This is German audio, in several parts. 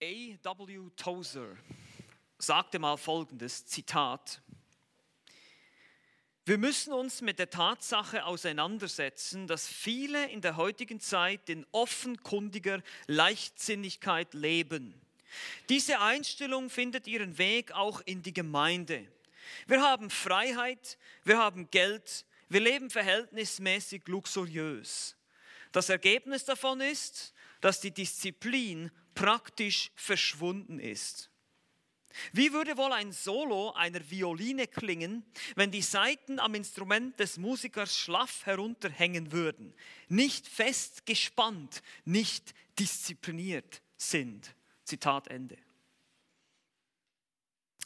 A.W. Tozer sagte mal folgendes Zitat. Wir müssen uns mit der Tatsache auseinandersetzen, dass viele in der heutigen Zeit in offenkundiger Leichtsinnigkeit leben. Diese Einstellung findet ihren Weg auch in die Gemeinde. Wir haben Freiheit, wir haben Geld, wir leben verhältnismäßig luxuriös. Das Ergebnis davon ist, dass die Disziplin praktisch verschwunden ist. Wie würde wohl ein Solo einer Violine klingen, wenn die Saiten am Instrument des Musikers schlaff herunterhängen würden, nicht fest gespannt, nicht diszipliniert sind? Zitat Ende.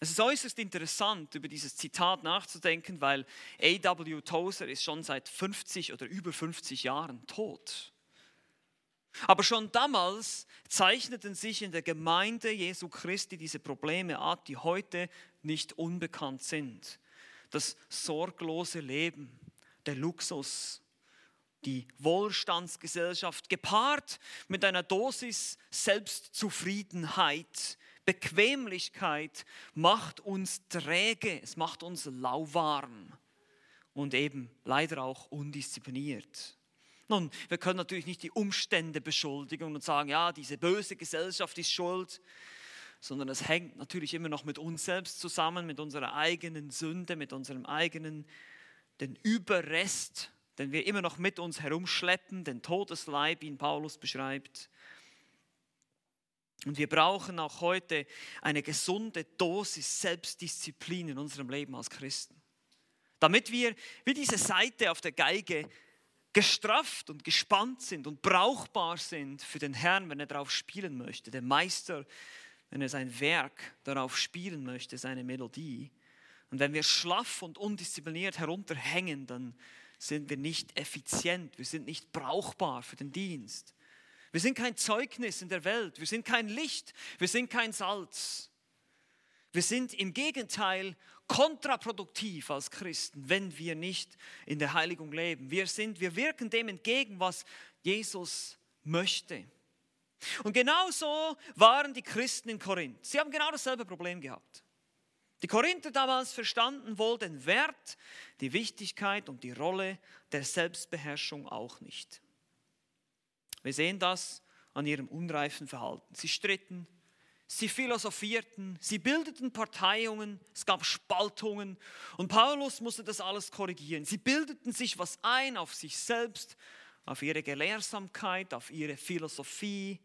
Es ist äußerst interessant, über dieses Zitat nachzudenken, weil A.W. Tozer ist schon seit 50 oder über 50 Jahren tot. Aber schon damals zeichneten sich in der Gemeinde Jesu Christi diese Probleme ab, die heute nicht unbekannt sind. Das sorglose Leben, der Luxus, die Wohlstandsgesellschaft gepaart mit einer Dosis Selbstzufriedenheit, Bequemlichkeit macht uns träge, es macht uns lauwarm und eben leider auch undiszipliniert. Nun, wir können natürlich nicht die Umstände beschuldigen und sagen, ja, diese böse Gesellschaft ist schuld, sondern es hängt natürlich immer noch mit uns selbst zusammen, mit unserer eigenen Sünde, mit unserem eigenen, den Überrest, den wir immer noch mit uns herumschleppen, den Todesleib, ihn Paulus beschreibt. Und wir brauchen auch heute eine gesunde Dosis Selbstdisziplin in unserem Leben als Christen. Damit wir wie diese Seite auf der Geige gestrafft und gespannt sind und brauchbar sind für den Herrn, wenn er darauf spielen möchte. Der Meister, wenn er sein Werk darauf spielen möchte, seine Melodie. Und wenn wir schlaff und undiszipliniert herunterhängen, dann sind wir nicht effizient, wir sind nicht brauchbar für den Dienst. Wir sind kein Zeugnis in der Welt, wir sind kein Licht, wir sind kein Salz. Wir sind im Gegenteil kontraproduktiv als Christen, wenn wir nicht in der Heiligung leben. Wir sind, wir wirken dem entgegen, was Jesus möchte. Und genauso waren die Christen in Korinth. Sie haben genau dasselbe Problem gehabt. Die Korinther damals verstanden wohl den Wert, die Wichtigkeit und die Rolle der Selbstbeherrschung auch nicht. Wir sehen das an ihrem unreifen Verhalten. Sie stritten, sie philosophierten, sie bildeten Parteiungen, es gab Spaltungen und Paulus musste das alles korrigieren. Sie bildeten sich was ein auf sich selbst, auf ihre Gelehrsamkeit, auf ihre Philosophie.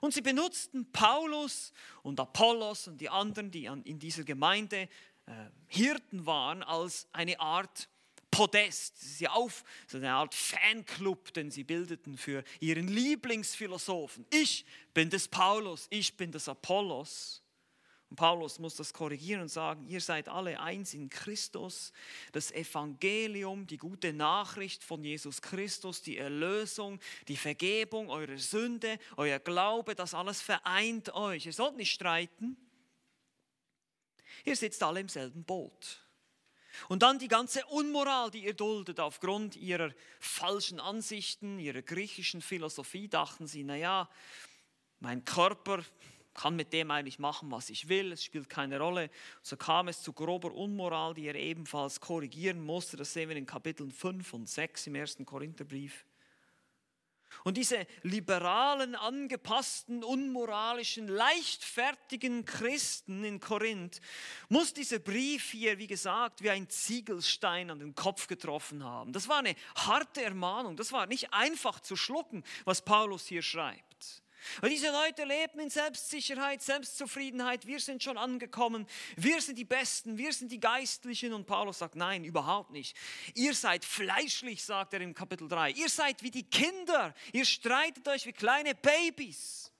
Und sie benutzten Paulus und Apollos und die anderen, die in dieser Gemeinde äh, Hirten waren, als eine Art Podest, sie auf, so eine Art Fanclub, den sie bildeten für ihren Lieblingsphilosophen. Ich bin des Paulus, ich bin des Apollos. Und Paulus muss das korrigieren und sagen, ihr seid alle eins in Christus. Das Evangelium, die gute Nachricht von Jesus Christus, die Erlösung, die Vergebung eurer Sünde, euer Glaube, das alles vereint euch. Ihr sollt nicht streiten. Ihr sitzt alle im selben Boot. Und dann die ganze Unmoral, die ihr duldet aufgrund ihrer falschen Ansichten, ihrer griechischen Philosophie, dachten sie, naja, mein Körper kann mit dem eigentlich machen, was ich will, es spielt keine Rolle. So kam es zu grober Unmoral, die er ebenfalls korrigieren musste. Das sehen wir in Kapiteln 5 und 6 im ersten Korintherbrief. Und diese liberalen, angepassten, unmoralischen, leichtfertigen Christen in Korinth muss dieser Brief hier, wie gesagt, wie ein Ziegelstein an den Kopf getroffen haben. Das war eine harte Ermahnung. Das war nicht einfach zu schlucken, was Paulus hier schreibt. Und diese Leute leben in Selbstsicherheit, Selbstzufriedenheit. Wir sind schon angekommen. Wir sind die Besten. Wir sind die Geistlichen. Und Paulus sagt, nein, überhaupt nicht. Ihr seid fleischlich, sagt er im Kapitel 3. Ihr seid wie die Kinder. Ihr streitet euch wie kleine Babys.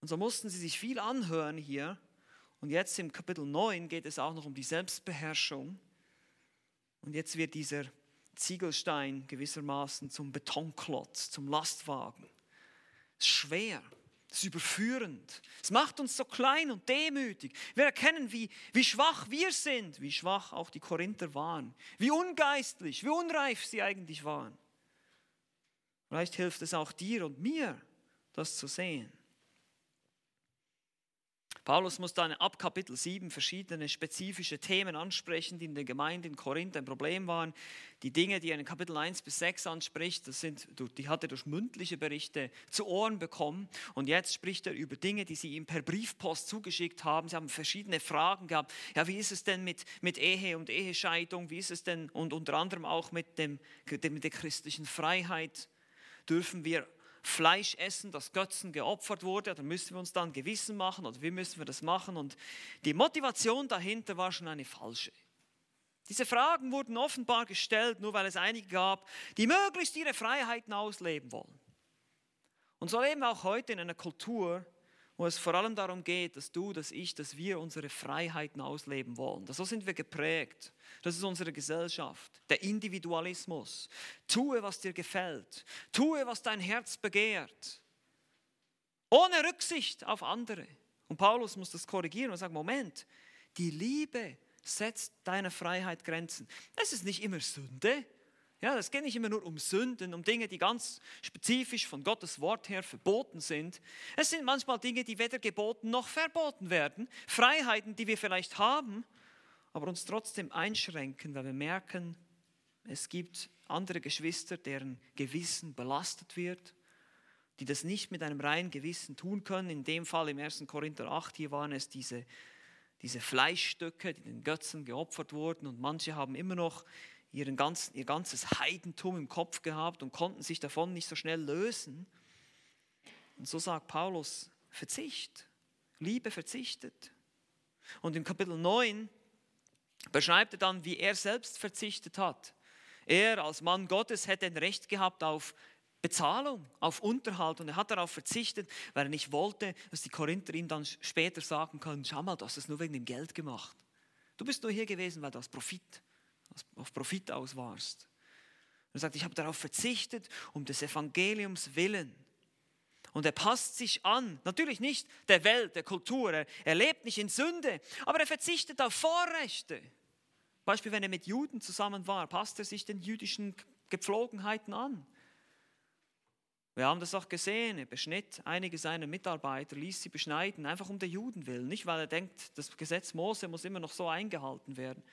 Und so mussten sie sich viel anhören hier. Und jetzt im Kapitel 9 geht es auch noch um die Selbstbeherrschung. Und jetzt wird dieser Ziegelstein gewissermaßen zum Betonklotz, zum Lastwagen. Schwer, es ist überführend. Es macht uns so klein und demütig. Wir erkennen, wie, wie schwach wir sind, wie schwach auch die Korinther waren, wie ungeistlich, wie unreif sie eigentlich waren. Vielleicht hilft es auch dir und mir, das zu sehen. Paulus muss dann ab Kapitel 7 verschiedene spezifische Themen ansprechen, die in der Gemeinde in Korinth ein Problem waren. Die Dinge, die er in Kapitel 1 bis 6 anspricht, das sind, die hat er durch mündliche Berichte zu Ohren bekommen. Und jetzt spricht er über Dinge, die sie ihm per Briefpost zugeschickt haben. Sie haben verschiedene Fragen gehabt. Ja, wie ist es denn mit, mit Ehe und Ehescheidung? Wie ist es denn, und unter anderem auch mit, dem, mit der christlichen Freiheit? Dürfen wir Fleisch essen, das Götzen geopfert wurde, dann müssen wir uns dann Gewissen machen oder wie müssen wir das machen? Und die Motivation dahinter war schon eine falsche. Diese Fragen wurden offenbar gestellt, nur weil es einige gab, die möglichst ihre Freiheiten ausleben wollen. Und so leben wir auch heute in einer Kultur, wo es vor allem darum geht, dass du, dass ich, dass wir unsere Freiheiten ausleben wollen. So sind wir geprägt. Das ist unsere Gesellschaft, der Individualismus. Tue, was dir gefällt. Tue, was dein Herz begehrt. Ohne Rücksicht auf andere. Und Paulus muss das korrigieren und sagt, Moment, die Liebe setzt deiner Freiheit Grenzen. Es ist nicht immer Sünde, ja, es geht nicht immer nur um Sünden, um Dinge, die ganz spezifisch von Gottes Wort her verboten sind. Es sind manchmal Dinge, die weder geboten noch verboten werden. Freiheiten, die wir vielleicht haben, aber uns trotzdem einschränken, weil wir merken, es gibt andere Geschwister, deren Gewissen belastet wird, die das nicht mit einem reinen Gewissen tun können. In dem Fall im 1. Korinther 8, hier waren es diese, diese Fleischstücke, die den Götzen geopfert wurden und manche haben immer noch ihren ganzen, ihr ganzes Heidentum im Kopf gehabt und konnten sich davon nicht so schnell lösen. Und so sagt Paulus, Verzicht, Liebe verzichtet. Und im Kapitel 9 beschreibt er dann, wie er selbst verzichtet hat. Er als Mann Gottes hätte ein Recht gehabt auf Bezahlung, auf Unterhalt und er hat darauf verzichtet, weil er nicht wollte, dass die Korinther ihm dann später sagen können, schau mal, du hast es nur wegen dem Geld gemacht. Du bist nur hier gewesen, weil du hast Profit auf Profit aus warst. Er sagt, ich habe darauf verzichtet, um des Evangeliums willen. Und er passt sich an, natürlich nicht der Welt, der Kultur, er, lebt nicht in Sünde, aber er verzichtet auf Vorrechte. Beispiel, wenn er mit Juden zusammen war, passt er sich den jüdischen Gepflogenheiten an. Wir haben das auch gesehen, er beschnitt einige seiner Mitarbeiter, ließ sie beschneiden, einfach um der Juden willen, nicht weil er denkt, das Gesetz Mose muss immer noch so eingehalten werden.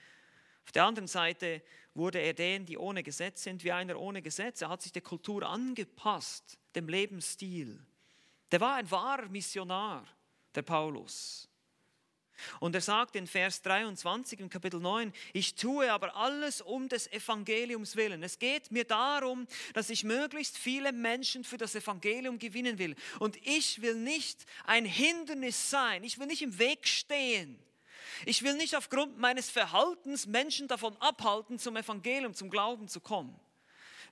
Auf der anderen Seite wurde er denen, die ohne Gesetz sind, wie einer ohne Gesetz. Er hat sich der Kultur angepasst, dem Lebensstil. Der war ein wahrer Missionar, der Paulus. Und er sagt in Vers 23 im Kapitel 9, ich tue aber alles um des Evangeliums willen. Es geht mir darum, dass ich möglichst viele Menschen für das Evangelium gewinnen will. Und ich will nicht ein Hindernis sein, ich will nicht im Weg stehen. Ich will nicht aufgrund meines Verhaltens Menschen davon abhalten, zum Evangelium, zum Glauben zu kommen.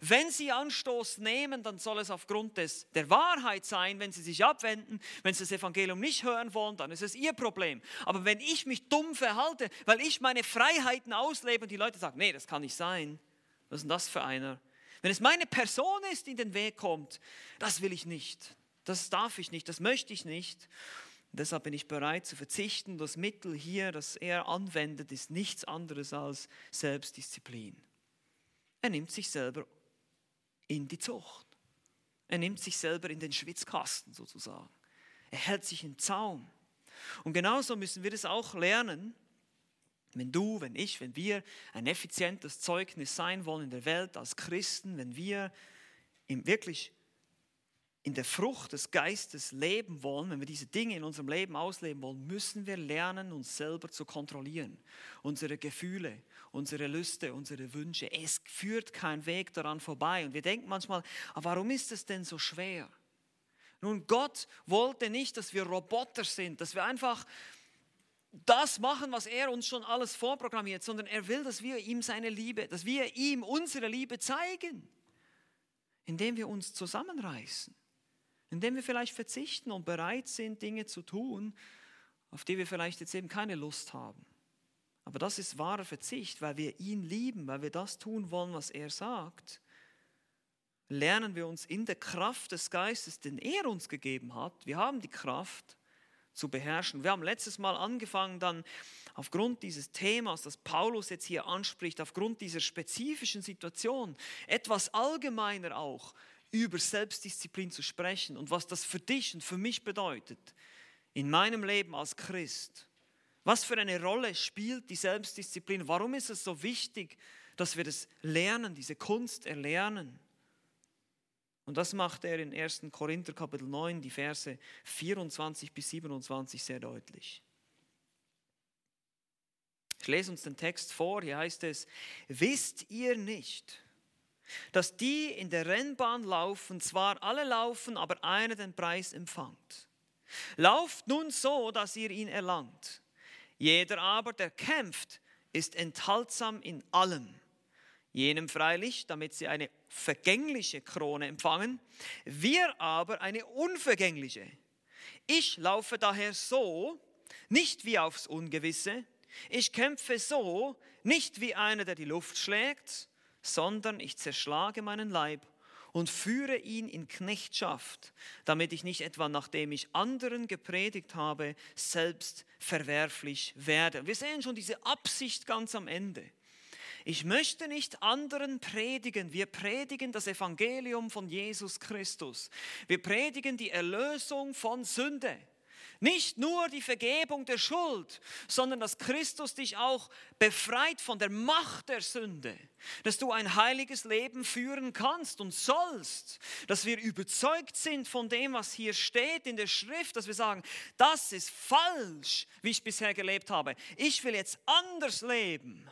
Wenn sie Anstoß nehmen, dann soll es aufgrund des, der Wahrheit sein. Wenn sie sich abwenden, wenn sie das Evangelium nicht hören wollen, dann ist es ihr Problem. Aber wenn ich mich dumm verhalte, weil ich meine Freiheiten auslebe und die Leute sagen, nee, das kann nicht sein, was ist denn das für einer? Wenn es meine Person ist, die in den Weg kommt, das will ich nicht. Das darf ich nicht, das möchte ich nicht. Und deshalb bin ich bereit zu verzichten. Das Mittel hier, das er anwendet, ist nichts anderes als Selbstdisziplin. Er nimmt sich selber in die Zucht. Er nimmt sich selber in den Schwitzkasten sozusagen. Er hält sich im Zaum. Und genauso müssen wir das auch lernen, wenn du, wenn ich, wenn wir ein effizientes Zeugnis sein wollen in der Welt als Christen, wenn wir wirklich in der Frucht des Geistes leben wollen, wenn wir diese Dinge in unserem Leben ausleben wollen, müssen wir lernen, uns selber zu kontrollieren. Unsere Gefühle, unsere Lüste, unsere Wünsche. Es führt kein Weg daran vorbei. Und wir denken manchmal, aber warum ist es denn so schwer? Nun, Gott wollte nicht, dass wir Roboter sind, dass wir einfach das machen, was er uns schon alles vorprogrammiert, sondern er will, dass wir ihm seine Liebe, dass wir ihm unsere Liebe zeigen, indem wir uns zusammenreißen indem wir vielleicht verzichten und bereit sind, Dinge zu tun, auf die wir vielleicht jetzt eben keine Lust haben. Aber das ist wahrer Verzicht, weil wir ihn lieben, weil wir das tun wollen, was er sagt. Lernen wir uns in der Kraft des Geistes, den er uns gegeben hat. Wir haben die Kraft zu beherrschen. Wir haben letztes Mal angefangen, dann aufgrund dieses Themas, das Paulus jetzt hier anspricht, aufgrund dieser spezifischen Situation, etwas allgemeiner auch über Selbstdisziplin zu sprechen und was das für dich und für mich bedeutet in meinem Leben als Christ? Was für eine Rolle spielt die Selbstdisziplin? Warum ist es so wichtig, dass wir das lernen, diese Kunst erlernen? Und das macht er in 1. Korinther Kapitel 9, die Verse 24 bis 27 sehr deutlich. Ich lese uns den Text vor, hier heißt es, wisst ihr nicht, dass die in der Rennbahn laufen, zwar alle laufen, aber einer den Preis empfangt. Lauft nun so, dass ihr ihn erlangt. Jeder aber, der kämpft, ist enthaltsam in allem. Jenem freilich, damit sie eine vergängliche Krone empfangen, wir aber eine unvergängliche. Ich laufe daher so, nicht wie aufs Ungewisse, ich kämpfe so, nicht wie einer, der die Luft schlägt, sondern ich zerschlage meinen Leib und führe ihn in Knechtschaft, damit ich nicht etwa nachdem ich anderen gepredigt habe, selbst verwerflich werde. Wir sehen schon diese Absicht ganz am Ende. Ich möchte nicht anderen predigen. Wir predigen das Evangelium von Jesus Christus. Wir predigen die Erlösung von Sünde. Nicht nur die Vergebung der Schuld, sondern dass Christus dich auch befreit von der Macht der Sünde, dass du ein heiliges Leben führen kannst und sollst, dass wir überzeugt sind von dem, was hier steht in der Schrift, dass wir sagen, das ist falsch, wie ich bisher gelebt habe. Ich will jetzt anders leben.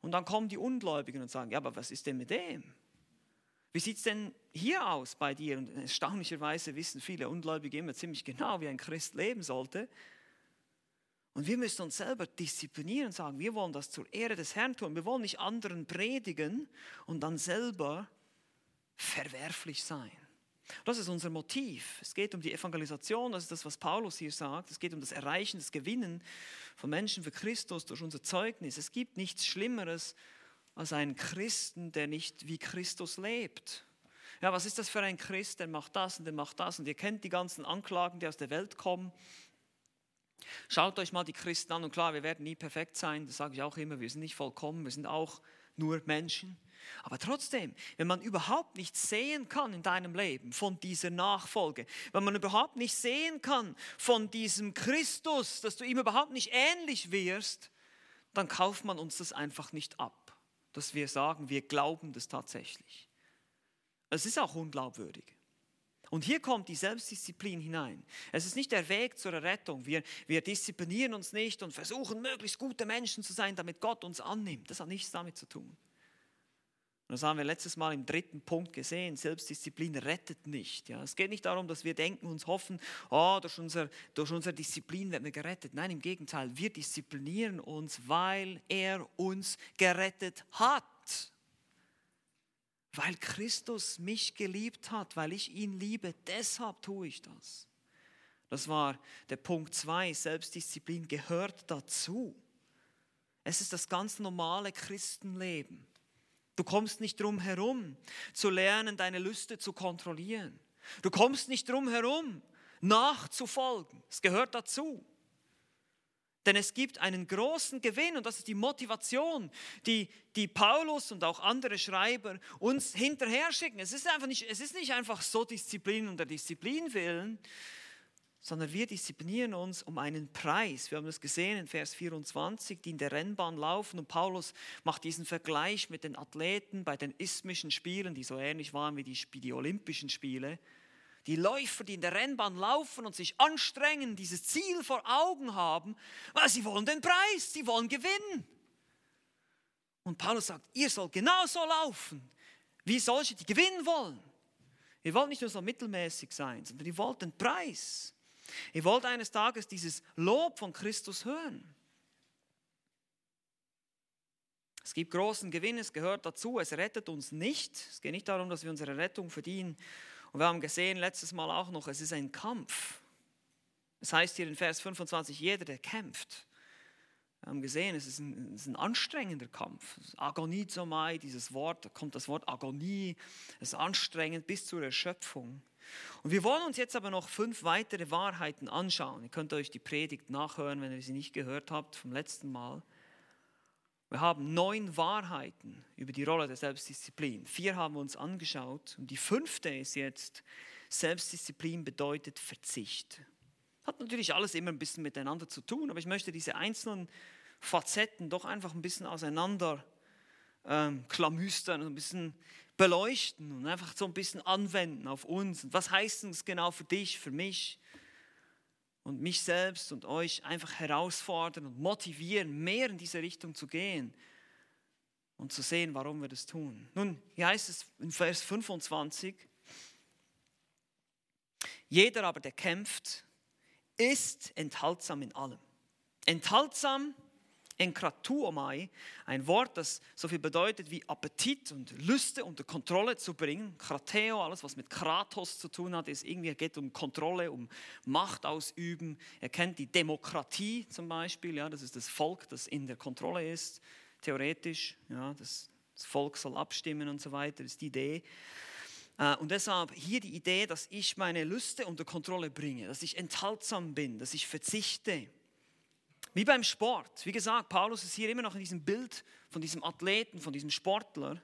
Und dann kommen die Ungläubigen und sagen, ja, aber was ist denn mit dem? Wie sieht es denn hier aus bei dir? Und erstaunlicherweise wissen viele Ungläubige immer ziemlich genau, wie ein Christ leben sollte. Und wir müssen uns selber disziplinieren und sagen, wir wollen das zur Ehre des Herrn tun. Wir wollen nicht anderen predigen und dann selber verwerflich sein. Das ist unser Motiv. Es geht um die Evangelisation, das ist das, was Paulus hier sagt. Es geht um das Erreichen, das Gewinnen von Menschen für Christus durch unser Zeugnis. Es gibt nichts Schlimmeres als einen Christen, der nicht wie Christus lebt. Ja, was ist das für ein Christ, der macht das und der macht das. Und ihr kennt die ganzen Anklagen, die aus der Welt kommen. Schaut euch mal die Christen an. Und klar, wir werden nie perfekt sein, das sage ich auch immer, wir sind nicht vollkommen, wir sind auch nur Menschen. Aber trotzdem, wenn man überhaupt nicht sehen kann in deinem Leben von dieser Nachfolge, wenn man überhaupt nicht sehen kann von diesem Christus, dass du ihm überhaupt nicht ähnlich wirst, dann kauft man uns das einfach nicht ab dass wir sagen, wir glauben das tatsächlich. Es ist auch unglaubwürdig. Und hier kommt die Selbstdisziplin hinein. Es ist nicht der Weg zur Rettung. Wir, wir disziplinieren uns nicht und versuchen, möglichst gute Menschen zu sein, damit Gott uns annimmt. Das hat nichts damit zu tun. Und das haben wir letztes Mal im dritten Punkt gesehen. Selbstdisziplin rettet nicht. Ja. Es geht nicht darum, dass wir denken, uns hoffen, oh, durch, unser, durch unsere Disziplin werden wir gerettet. Nein, im Gegenteil, wir disziplinieren uns, weil er uns gerettet hat. Weil Christus mich geliebt hat, weil ich ihn liebe, deshalb tue ich das. Das war der Punkt 2. Selbstdisziplin gehört dazu. Es ist das ganz normale Christenleben. Du kommst nicht drum herum, zu lernen, deine Lüste zu kontrollieren. Du kommst nicht drum herum, nachzufolgen. Es gehört dazu. Denn es gibt einen großen Gewinn und das ist die Motivation, die, die Paulus und auch andere Schreiber uns hinterher schicken. Es ist, einfach nicht, es ist nicht einfach so Disziplin und der Disziplin willen, sondern wir disziplinieren uns um einen Preis. Wir haben das gesehen in Vers 24, die in der Rennbahn laufen und Paulus macht diesen Vergleich mit den Athleten bei den isthmischen Spielen, die so ähnlich waren wie die, die Olympischen Spiele. Die Läufer, die in der Rennbahn laufen und sich anstrengen, dieses Ziel vor Augen haben, weil sie wollen den Preis, sie wollen gewinnen. Und Paulus sagt, ihr sollt genauso laufen, wie solche, die gewinnen wollen. Ihr wollt nicht nur so mittelmäßig sein, sondern ihr wollt den Preis. Ihr wollt eines Tages dieses Lob von Christus hören. Es gibt großen Gewinn, es gehört dazu, es rettet uns nicht. Es geht nicht darum, dass wir unsere Rettung verdienen. Und wir haben gesehen letztes Mal auch noch, es ist ein Kampf. Es heißt hier in Vers 25, jeder, der kämpft. Wir haben gesehen, es ist ein, es ist ein anstrengender Kampf. Agonizomai, dieses Wort, da kommt das Wort Agonie, es ist anstrengend bis zur Erschöpfung. Und wir wollen uns jetzt aber noch fünf weitere Wahrheiten anschauen. Ihr könnt euch die Predigt nachhören, wenn ihr sie nicht gehört habt vom letzten Mal. Wir haben neun Wahrheiten über die Rolle der Selbstdisziplin. Vier haben wir uns angeschaut. Und die fünfte ist jetzt, Selbstdisziplin bedeutet Verzicht. Hat natürlich alles immer ein bisschen miteinander zu tun, aber ich möchte diese einzelnen Facetten doch einfach ein bisschen auseinander ähm, klamüstern, ein bisschen beleuchten und einfach so ein bisschen anwenden auf uns. Und was heißt es genau für dich, für mich und mich selbst und euch einfach herausfordern und motivieren, mehr in diese Richtung zu gehen und zu sehen, warum wir das tun. Nun, hier heißt es in Vers 25, jeder aber, der kämpft, ist enthaltsam in allem. Enthaltsam Enkratuomai, ein Wort, das so viel bedeutet wie Appetit und Lüste unter Kontrolle zu bringen. Krateo, alles was mit Kratos zu tun hat, ist irgendwie geht um Kontrolle, um Macht ausüben. Er kennt die Demokratie zum Beispiel, ja, das ist das Volk, das in der Kontrolle ist, theoretisch. Ja, das, das Volk soll abstimmen und so weiter, ist die Idee. Äh, und deshalb hier die Idee, dass ich meine Lüste unter Kontrolle bringe, dass ich enthaltsam bin, dass ich verzichte wie beim Sport. Wie gesagt, Paulus ist hier immer noch in diesem Bild von diesem Athleten, von diesem Sportler.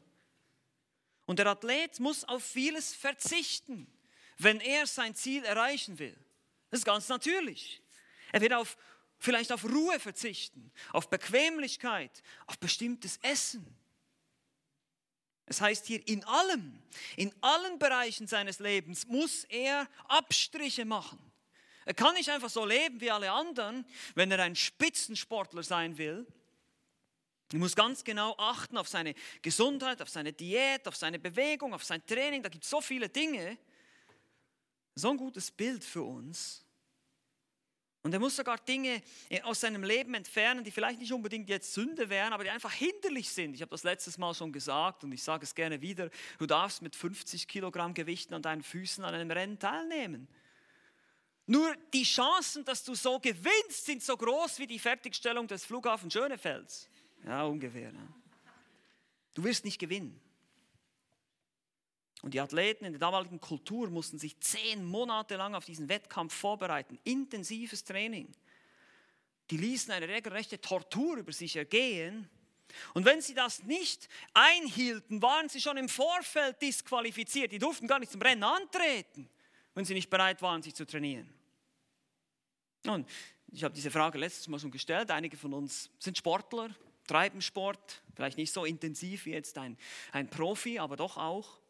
Und der Athlet muss auf vieles verzichten, wenn er sein Ziel erreichen will. Das ist ganz natürlich. Er wird auf, vielleicht auf Ruhe verzichten, auf Bequemlichkeit, auf bestimmtes Essen. Es heißt hier, in allem, in allen Bereichen seines Lebens muss er Abstriche machen. Er kann nicht einfach so leben wie alle anderen, wenn er ein Spitzensportler sein will. Er muss ganz genau achten auf seine Gesundheit, auf seine Diät, auf seine Bewegung, auf sein Training. Da gibt es so viele Dinge. So ein gutes Bild für uns. Und er muss sogar Dinge aus seinem Leben entfernen, die vielleicht nicht unbedingt jetzt Sünde wären, aber die einfach hinderlich sind. Ich habe das letztes Mal schon gesagt und ich sage es gerne wieder. Du darfst mit 50 Kilogramm Gewichten an deinen Füßen an einem Rennen teilnehmen. Nur die Chancen, dass du so gewinnst, sind so groß wie die Fertigstellung des Flughafens Schönefelds. Ja, ungefähr. Ja. Du wirst nicht gewinnen. Und die Athleten in der damaligen Kultur mussten sich zehn Monate lang auf diesen Wettkampf vorbereiten. Intensives Training. Die ließen eine regelrechte Tortur über sich ergehen. Und wenn sie das nicht einhielten, waren sie schon im Vorfeld disqualifiziert. Die durften gar nicht zum Rennen antreten wenn sie nicht bereit waren, sich zu trainieren. Und ich habe diese Frage letztes Mal schon gestellt. Einige von uns sind Sportler, treiben Sport, vielleicht nicht so intensiv wie jetzt ein, ein Profi, aber doch auch.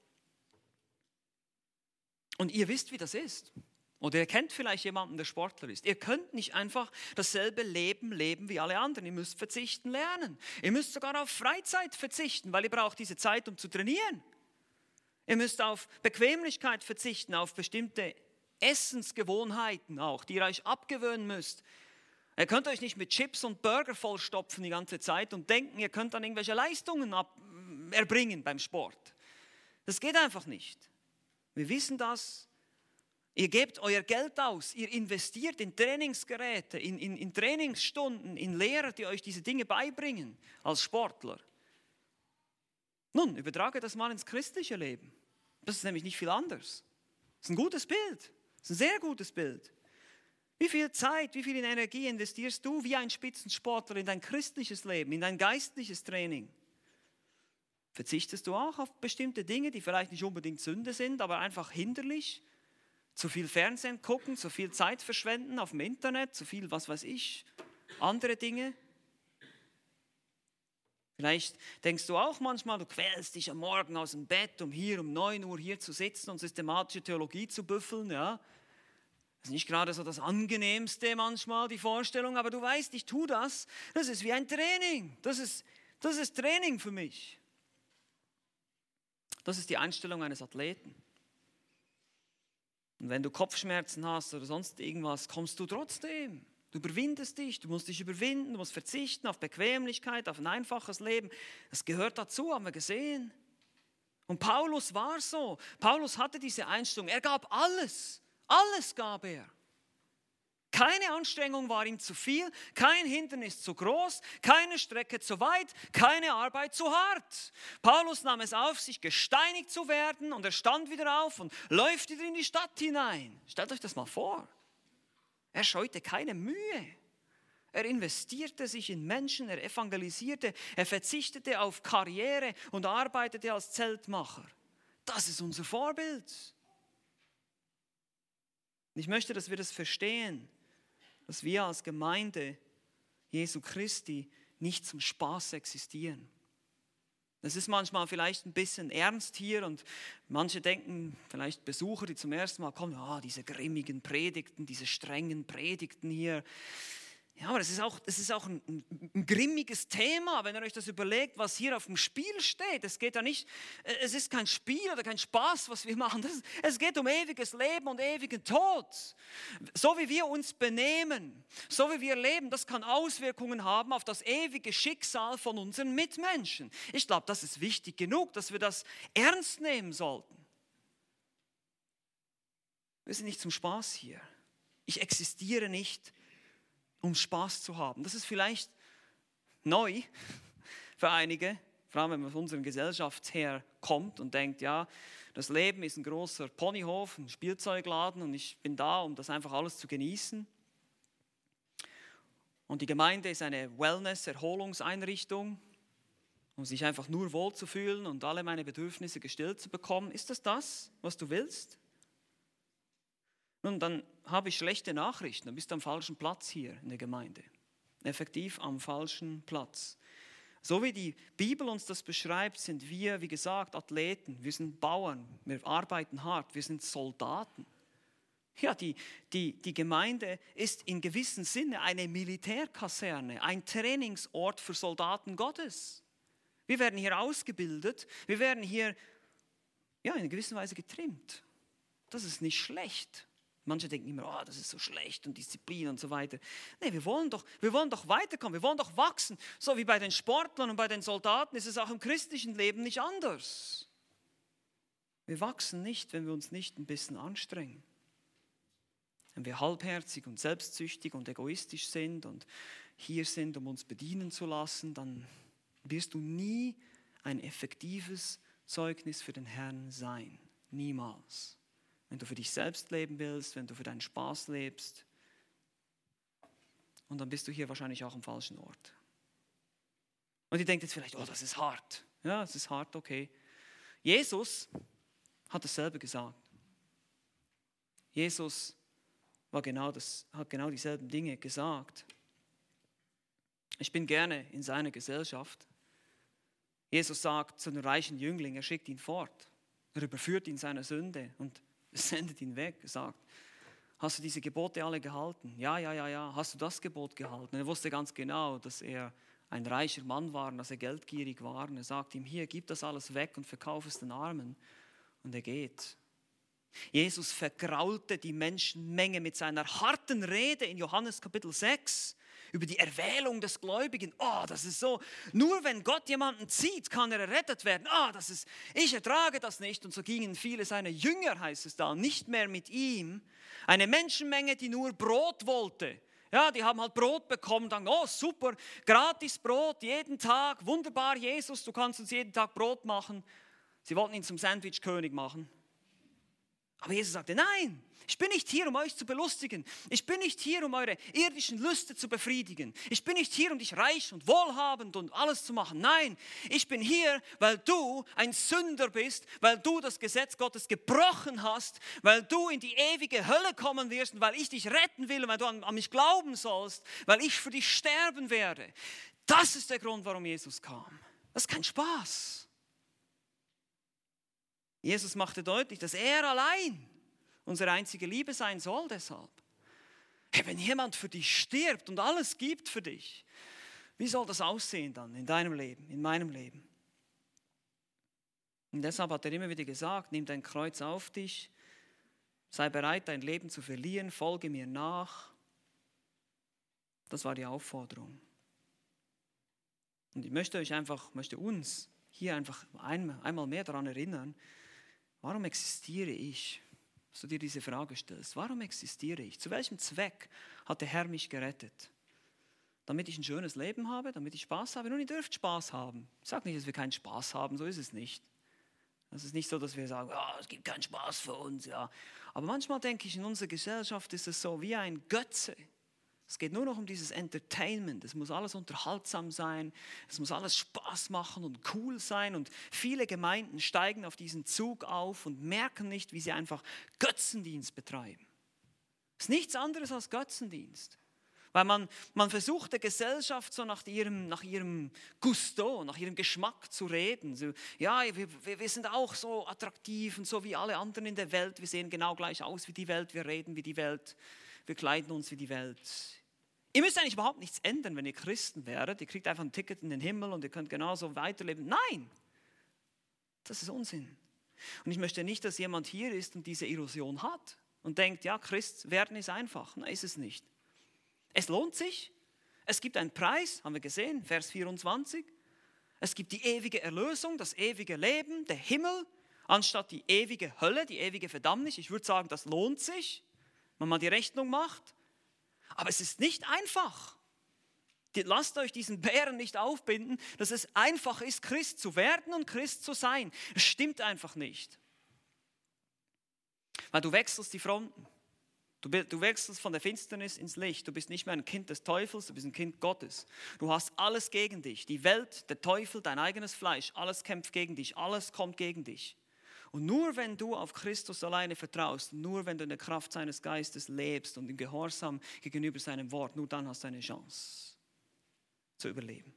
Und ihr wisst, wie das ist. Oder ihr kennt vielleicht jemanden, der Sportler ist. Ihr könnt nicht einfach dasselbe Leben leben wie alle anderen. Ihr müsst verzichten lernen. Ihr müsst sogar auf Freizeit verzichten, weil ihr braucht diese Zeit, um zu trainieren. Ihr müsst auf Bequemlichkeit verzichten, auf bestimmte Essensgewohnheiten auch, die ihr euch abgewöhnen müsst. Ihr könnt euch nicht mit Chips und Burger vollstopfen die ganze Zeit und denken, ihr könnt dann irgendwelche Leistungen ab, erbringen beim Sport. Das geht einfach nicht. Wir wissen das. Ihr gebt euer Geld aus, ihr investiert in Trainingsgeräte, in, in, in Trainingsstunden, in Lehrer, die euch diese Dinge beibringen als Sportler. Nun, übertrage das mal ins christliche Leben. Das ist nämlich nicht viel anders. Das ist ein gutes Bild. Das ist ein sehr gutes Bild. Wie viel Zeit, wie viel Energie investierst du wie ein Spitzensportler in dein christliches Leben, in dein geistliches Training? Verzichtest du auch auf bestimmte Dinge, die vielleicht nicht unbedingt Sünde sind, aber einfach hinderlich? Zu viel Fernsehen gucken, zu viel Zeit verschwenden auf dem Internet, zu viel, was weiß ich, andere Dinge? Vielleicht denkst du auch manchmal, du quälst dich am Morgen aus dem Bett, um hier um 9 Uhr hier zu sitzen und systematische Theologie zu büffeln. Ja? Das ist nicht gerade so das angenehmste manchmal, die Vorstellung, aber du weißt, ich tue das. Das ist wie ein Training. Das ist, das ist Training für mich. Das ist die Einstellung eines Athleten. Und wenn du Kopfschmerzen hast oder sonst irgendwas, kommst du trotzdem. Du überwindest dich, du musst dich überwinden, du musst verzichten auf Bequemlichkeit, auf ein einfaches Leben. Das gehört dazu, haben wir gesehen. Und Paulus war so. Paulus hatte diese Einstellung. Er gab alles. Alles gab er. Keine Anstrengung war ihm zu viel, kein Hindernis zu groß, keine Strecke zu weit, keine Arbeit zu hart. Paulus nahm es auf, sich gesteinigt zu werden und er stand wieder auf und läuft wieder in die Stadt hinein. Stellt euch das mal vor. Er scheute keine Mühe. Er investierte sich in Menschen, er evangelisierte, er verzichtete auf Karriere und arbeitete als Zeltmacher. Das ist unser Vorbild. Ich möchte, dass wir das verstehen. dass wir als Gemeinde Jesu Christi nicht zum Spaß existieren. Das ist manchmal vielleicht ein bisschen ernst hier und manche denken, vielleicht Besucher, die zum ersten Mal kommen, ah, diese grimmigen Predigten, diese strengen Predigten hier, ja, aber es ist auch, es ist auch ein, ein, grimmiges Thema, wenn ihr euch das überlegt, was hier auf dem Spiel steht. Es geht ja nicht, es ist kein Spiel oder kein Spaß, was wir machen. Ist, es geht um ewiges Leben und ewigen Tod. So wie wir uns benehmen, so wie wir leben, das kann Auswirkungen haben auf das ewige Schicksal von unseren Mitmenschen. Ich glaube, das ist wichtig genug, dass wir das ernst nehmen sollten. Wir sind nicht zum Spaß hier. Ich existiere nicht um Spaß zu haben. Das ist vielleicht neu für einige, vor allem wenn man von unserer Gesellschaft her kommt und denkt, ja, das Leben ist ein großer Ponyhof, ein Spielzeugladen und ich bin da, um das einfach alles zu genießen. Und die Gemeinde ist eine Wellness-Erholungseinrichtung, um sich einfach nur wohlzufühlen und alle meine Bedürfnisse gestillt zu bekommen. Ist das das, was du willst? Nun, dann habe ich schlechte Nachrichten. Du bist am falschen Platz hier in der Gemeinde. Effektiv am falschen Platz. So wie die Bibel uns das beschreibt, sind wir, wie gesagt, Athleten. Wir sind Bauern. Wir arbeiten hart. Wir sind Soldaten. Ja, die, die, die Gemeinde ist in gewissem Sinne eine Militärkaserne, ein Trainingsort für Soldaten Gottes. Wir werden hier ausgebildet, wir werden hier ja, in gewisser Weise getrimmt. Das ist nicht schlecht. Manche denken immer, oh, das ist so schlecht und Disziplin und so weiter. Nee, wir wir wollen doch weiterkommen, wir wollen doch wachsen. So wie bei den Sportlern und bei den Soldaten ist es auch im christlichen Leben nicht anders. Wir wachsen nicht, wenn wir uns nicht ein bisschen anstrengen. Wenn wir halbherzig und selbstsüchtig und egoistisch sind und hier sind, um uns bedienen zu lassen, dann wirst du nie ein effektives Zeugnis für den Herrn sein. Niemals wenn du für dich selbst leben willst, wenn du für deinen Spaß lebst. Und dann bist du hier wahrscheinlich auch am falschen Ort. Und ihr denkt jetzt vielleicht, oh, das ist hart. Ja, es ist hart, okay. Jesus hat dasselbe gesagt. Jesus war genau das, hat genau dieselben Dinge gesagt. Ich bin gerne in seiner Gesellschaft. Jesus sagt zu einem reichen Jüngling, er schickt ihn fort. Er überführt ihn seiner Sünde und sendet ihn weg, sagt, hast du diese Gebote alle gehalten? Ja, ja, ja, ja. Hast du das Gebot gehalten? Und er wusste ganz genau, dass er ein reicher Mann war dass er geldgierig war. Und er sagt ihm, hier, gib das alles weg und verkauf es den Armen. Und er geht. Jesus vergraulte die Menschenmenge mit seiner harten Rede in Johannes Kapitel 6 über die Erwählung des Gläubigen. Oh, das ist so. Nur wenn Gott jemanden zieht, kann er errettet werden. Ah, oh, das ist, ich ertrage das nicht. Und so gingen viele seiner Jünger, heißt es da, nicht mehr mit ihm. Eine Menschenmenge, die nur Brot wollte. Ja, die haben halt Brot bekommen, dann, oh super, gratis Brot jeden Tag, wunderbar, Jesus, du kannst uns jeden Tag Brot machen. Sie wollten ihn zum Sandwich-König machen. Aber Jesus sagte, nein, ich bin nicht hier, um euch zu belustigen. Ich bin nicht hier, um eure irdischen Lüste zu befriedigen. Ich bin nicht hier, um dich reich und wohlhabend und alles zu machen. Nein, ich bin hier, weil du ein Sünder bist, weil du das Gesetz Gottes gebrochen hast, weil du in die ewige Hölle kommen wirst und weil ich dich retten will und weil du an, an mich glauben sollst, weil ich für dich sterben werde. Das ist der Grund, warum Jesus kam. Das ist kein Spaß. Jesus machte deutlich, dass er allein unsere einzige Liebe sein soll deshalb. Hey, wenn jemand für dich stirbt und alles gibt für dich, wie soll das aussehen dann in deinem Leben, in meinem Leben? Und deshalb hat er immer wieder gesagt, nimm dein Kreuz auf dich, sei bereit, dein Leben zu verlieren, folge mir nach. Das war die Aufforderung. Und ich möchte euch einfach, möchte uns hier einfach einmal mehr daran erinnern, Warum existiere ich? Dass du dir diese Frage stellst. Warum existiere ich? Zu welchem Zweck hat der Herr mich gerettet? Damit ich ein schönes Leben habe, damit ich Spaß habe. Nun, ihr dürft Spaß haben. Ich sage nicht, dass wir keinen Spaß haben, so ist es nicht. Es ist nicht so, dass wir sagen, oh, es gibt keinen Spaß für uns. Ja. Aber manchmal denke ich, in unserer Gesellschaft ist es so wie ein Götze. Es geht nur noch um dieses Entertainment. Es muss alles unterhaltsam sein. Es muss alles Spaß machen und cool sein. Und viele Gemeinden steigen auf diesen Zug auf und merken nicht, wie sie einfach Götzendienst betreiben. Es ist nichts anderes als Götzendienst. Weil man, man versucht der Gesellschaft so nach ihrem, nach ihrem Gusto, nach ihrem Geschmack zu reden. So, ja, wir, wir sind auch so attraktiv und so wie alle anderen in der Welt. Wir sehen genau gleich aus wie die Welt, wir reden wie die Welt, wir kleiden uns wie die Welt. Ihr müsst eigentlich überhaupt nichts ändern, wenn ihr Christen wäret. Ihr kriegt einfach ein Ticket in den Himmel und ihr könnt genauso weiterleben. Nein, das ist Unsinn. Und ich möchte nicht, dass jemand hier ist und diese Illusion hat und denkt, ja, Christ werden ist einfach. Nein, ist es nicht. Es lohnt sich. Es gibt einen Preis, haben wir gesehen, Vers 24. Es gibt die ewige Erlösung, das ewige Leben, der Himmel, anstatt die ewige Hölle, die ewige Verdammnis. Ich würde sagen, das lohnt sich, man die Rechnung macht. Aber es ist nicht einfach. Lasst euch diesen Bären nicht aufbinden, dass es einfach ist, Christ zu werden und Christ zu sein. Es stimmt einfach nicht. Weil du wechselst die Fronten. Du, du wechselst von der Finsternis ins Licht. Du bist nicht mehr ein Kind des Teufels, du bist ein Kind Gottes. Du hast alles gegen dich. Die Welt, der Teufel, dein eigenes Fleisch, alles kämpft gegen dich, alles kommt gegen dich. Und nur wenn du auf Christus alleine vertraust, nur wenn du in der Kraft seines Geistes lebst und im Gehorsam gegenüber seinem Wort, nur dann hast du eine Chance zu überleben.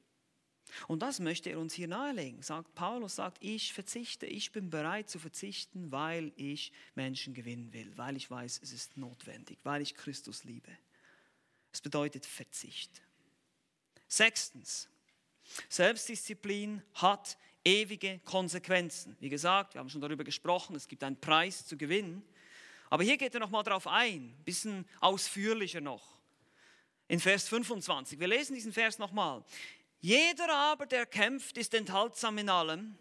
Und das möchte er uns hier nahelegen. Sagt, Paulus sagt, ich verzichte, ich bin bereit zu verzichten, weil ich Menschen gewinnen will, weil ich weiß, es ist notwendig, weil ich Christus liebe. Es bedeutet Verzicht. Sechstens, Selbstdisziplin hat ewige Konsequenzen. Wie gesagt, wir haben schon darüber gesprochen, es gibt einen Preis zu gewinnen. Aber hier geht er nochmal darauf ein, ein bisschen ausführlicher noch. In Vers 25. Wir lesen diesen Vers nochmal. Jeder aber, der kämpft, ist enthaltsam in allem.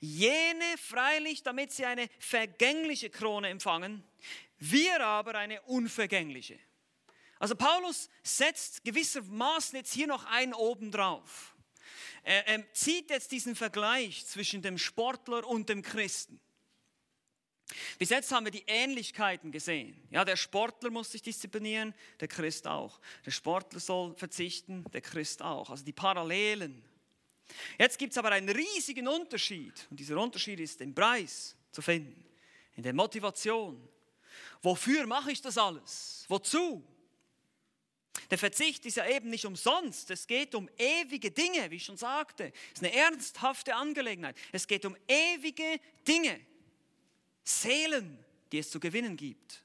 Jene freilich, damit sie eine vergängliche Krone empfangen, wir aber eine unvergängliche. Also Paulus setzt gewissermaßen jetzt hier noch einen oben drauf. Er, er zieht jetzt diesen Vergleich zwischen dem Sportler und dem Christen. Bis jetzt haben wir die Ähnlichkeiten gesehen. Ja, der Sportler muss sich disziplinieren, der Christ auch. Der Sportler soll verzichten, der Christ auch. Also die Parallelen. Jetzt gibt es aber einen riesigen Unterschied. Und dieser Unterschied ist im Preis zu finden, in der Motivation. Wofür mache ich das alles? Wozu? Der Verzicht ist ja eben nicht umsonst. Es geht um ewige Dinge, wie ich schon sagte. Es ist eine ernsthafte Angelegenheit. Es geht um ewige Dinge. Seelen, die es zu gewinnen gibt.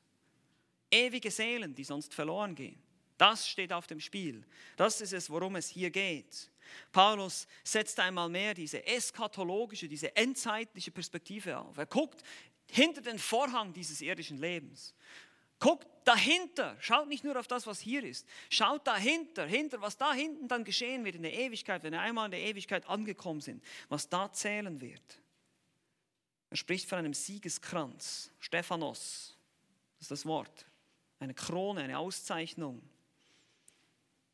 Ewige Seelen, die sonst verloren gehen. Das steht auf dem Spiel. Das ist es, worum es hier geht. Paulus setzt einmal mehr diese eschatologische, diese endzeitliche Perspektive auf. Er guckt hinter den Vorhang dieses irdischen Lebens. Guckt dahinter, schaut nicht nur auf das, was hier ist, schaut dahinter, hinter, was da hinten dann geschehen wird in der Ewigkeit, wenn wir einmal in der Ewigkeit angekommen sind, was da zählen wird. Er spricht von einem Siegeskranz, Stephanos, das ist das Wort, eine Krone, eine Auszeichnung.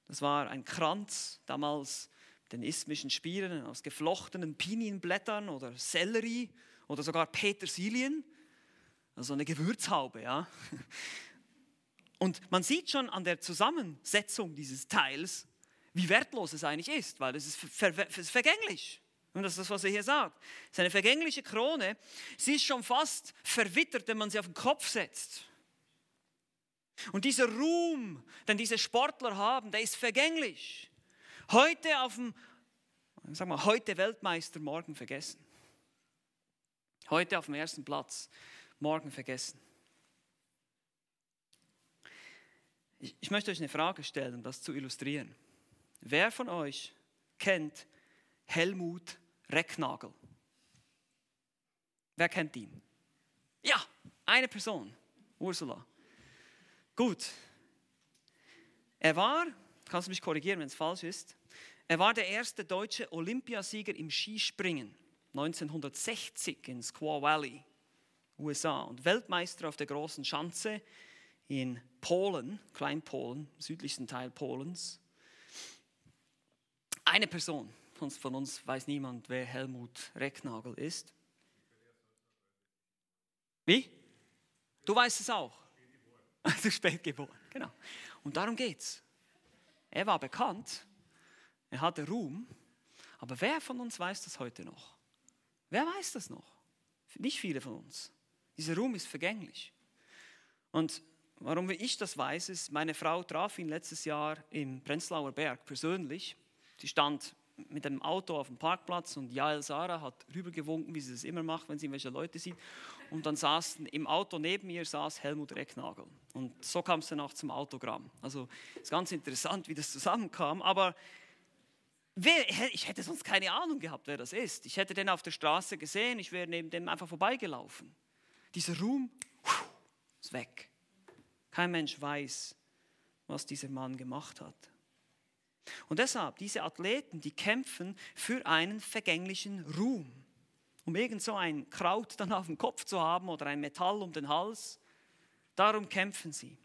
Das war ein Kranz, damals den isthmischen Spielen aus geflochtenen Pinienblättern oder Sellerie oder sogar Petersilien, also eine Gewürzhaube, ja. Und man sieht schon an der Zusammensetzung dieses Teils, wie wertlos es eigentlich ist, weil es ist, ver ver vergänglich. Und das ist das, was er hier sagt. Es ist eine vergängliche Krone. Sie ist schon fast verwittert, wenn man sie auf den Kopf setzt. Und dieser Ruhm, den diese Sportler haben, der ist vergänglich. Heute auf dem, sag mal, heute Weltmeister, morgen vergessen. Heute auf dem ersten Platz, morgen vergessen. Ich, ich möchte euch eine Frage stellen, um das zu illustrieren. Wer von euch kennt Helmut Recknagel. Wer kennt ihn? Ja, eine Person, Ursula. Gut. Er war, kannst du mich korrigieren, wenn es falsch ist, er war der erste deutsche Olympiasieger im Skispringen 1960 in Squaw Valley, USA und Weltmeister auf der großen Schanze in Polen, Kleinpolen, südlichsten Teil Polens. Eine Person, sonst von uns weiß niemand, wer Helmut Recknagel ist. Wie? Du weißt es auch. Also spät geboren, genau. Und darum geht's. Er war bekannt, er hatte Ruhm, aber wer von uns weiß das heute noch? Wer weiß das noch? Nicht viele von uns. Dieser Ruhm ist vergänglich. Und warum ich das weiß, ist, meine Frau traf ihn letztes Jahr im Prenzlauer Berg persönlich. Sie stand mit dem Auto auf dem Parkplatz und Jael Sarah hat rübergewunken, wie sie das immer macht, wenn sie irgendwelche Leute sieht. Und dann saßen im Auto neben ihr saß Helmut Recknagel. Und so kam es dann auch zum Autogramm. Also ist ganz interessant, wie das zusammenkam. Aber ich hätte sonst keine Ahnung gehabt, wer das ist. Ich hätte den auf der Straße gesehen, ich wäre neben dem einfach vorbeigelaufen. Dieser Ruhm ist weg. Kein Mensch weiß, was dieser Mann gemacht hat. Und deshalb, diese Athleten, die kämpfen für einen vergänglichen Ruhm. Um irgend so ein Kraut dann auf dem Kopf zu haben oder ein Metall um den Hals. Darum kämpfen sie.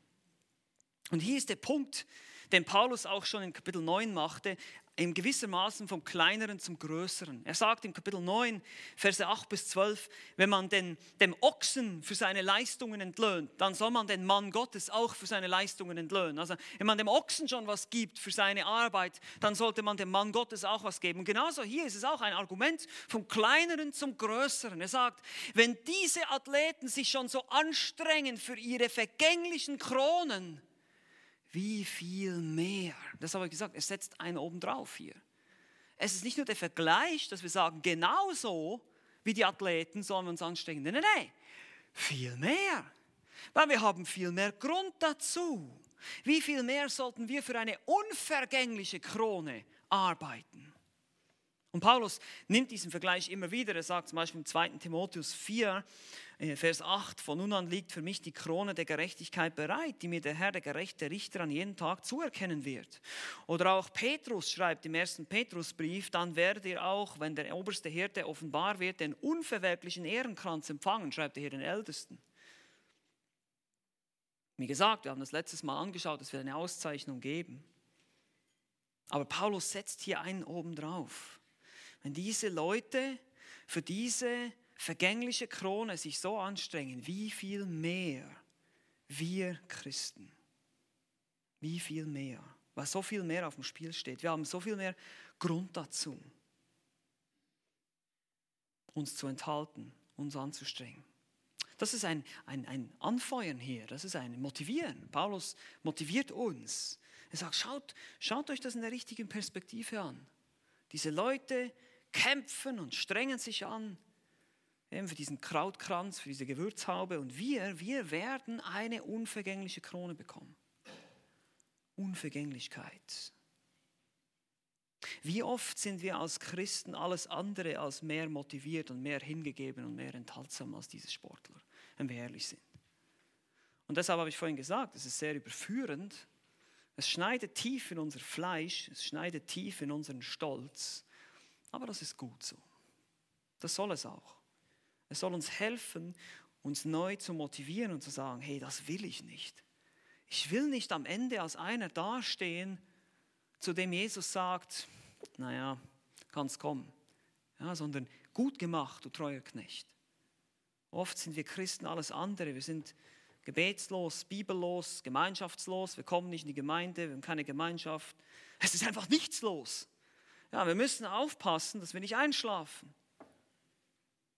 Und hier ist der Punkt, den Paulus auch schon in Kapitel 9 machte in gewissermaßen vom Kleineren zum Größeren. Er sagt im Kapitel 9, Verse 8 bis 12, wenn man den, dem Ochsen für seine Leistungen entlöhnt, dann soll man den Mann Gottes auch für seine Leistungen entlöhnen. Also wenn man dem Ochsen schon was gibt für seine Arbeit, dann sollte man dem Mann Gottes auch was geben. Und genauso hier ist es auch ein Argument vom Kleineren zum Größeren. Er sagt, wenn diese Athleten sich schon so anstrengen für ihre vergänglichen Kronen, wie viel mehr. Das habe ich gesagt, es setzt einen obendrauf hier. Es ist nicht nur der Vergleich, dass wir sagen, genauso wie die Athleten sollen wir uns anstrengen. Nein, nein, nein. Viel mehr. Weil wir haben viel mehr Grund dazu. Wie viel mehr sollten wir für eine unvergängliche Krone arbeiten? Und Paulus nimmt diesen Vergleich immer wieder. Er sagt zum Beispiel im 2. Timotheus 4, äh, Vers 8, von nun an liegt für mich die Krone der Gerechtigkeit bereit, die mir der Herr, der gerechte Richter, an jeden Tag zuerkennen wird. Oder auch Petrus schreibt im ersten Petrusbrief, dann werdet ihr auch, wenn der oberste Hirte offenbar wird, den unverwerblichen Ehrenkranz empfangen, schreibt er hier den Ältesten. Wie gesagt, wir haben das letztes Mal angeschaut, es wird eine Auszeichnung geben. Aber Paulus setzt hier einen oben drauf. Wenn diese Leute für diese vergängliche Krone sich so anstrengen, wie viel mehr wir Christen, wie viel mehr, weil so viel mehr auf dem Spiel steht. Wir haben so viel mehr Grund dazu, uns zu enthalten, uns anzustrengen. Das ist ein, ein, ein Anfeuern hier, das ist ein Motivieren. Paulus motiviert uns. Er sagt, schaut, schaut euch das in der richtigen Perspektive an. Diese Leute, kämpfen und strengen sich an für diesen Krautkranz, für diese Gewürzhaube. Und wir, wir werden eine unvergängliche Krone bekommen. Unvergänglichkeit. Wie oft sind wir als Christen alles andere als mehr motiviert und mehr hingegeben und mehr enthaltsam als diese Sportler, wenn wir ehrlich sind. Und deshalb habe ich vorhin gesagt, es ist sehr überführend. Es schneidet tief in unser Fleisch, es schneidet tief in unseren Stolz. Aber das ist gut so. Das soll es auch. Es soll uns helfen, uns neu zu motivieren und zu sagen, hey, das will ich nicht. Ich will nicht am Ende als einer dastehen, zu dem Jesus sagt, naja, kann's kommen. Ja, sondern gut gemacht, du treuer Knecht. Oft sind wir Christen alles andere. Wir sind gebetslos, bibellos, gemeinschaftslos. Wir kommen nicht in die Gemeinde, wir haben keine Gemeinschaft. Es ist einfach nichts los. Ja, wir müssen aufpassen, dass wir nicht einschlafen.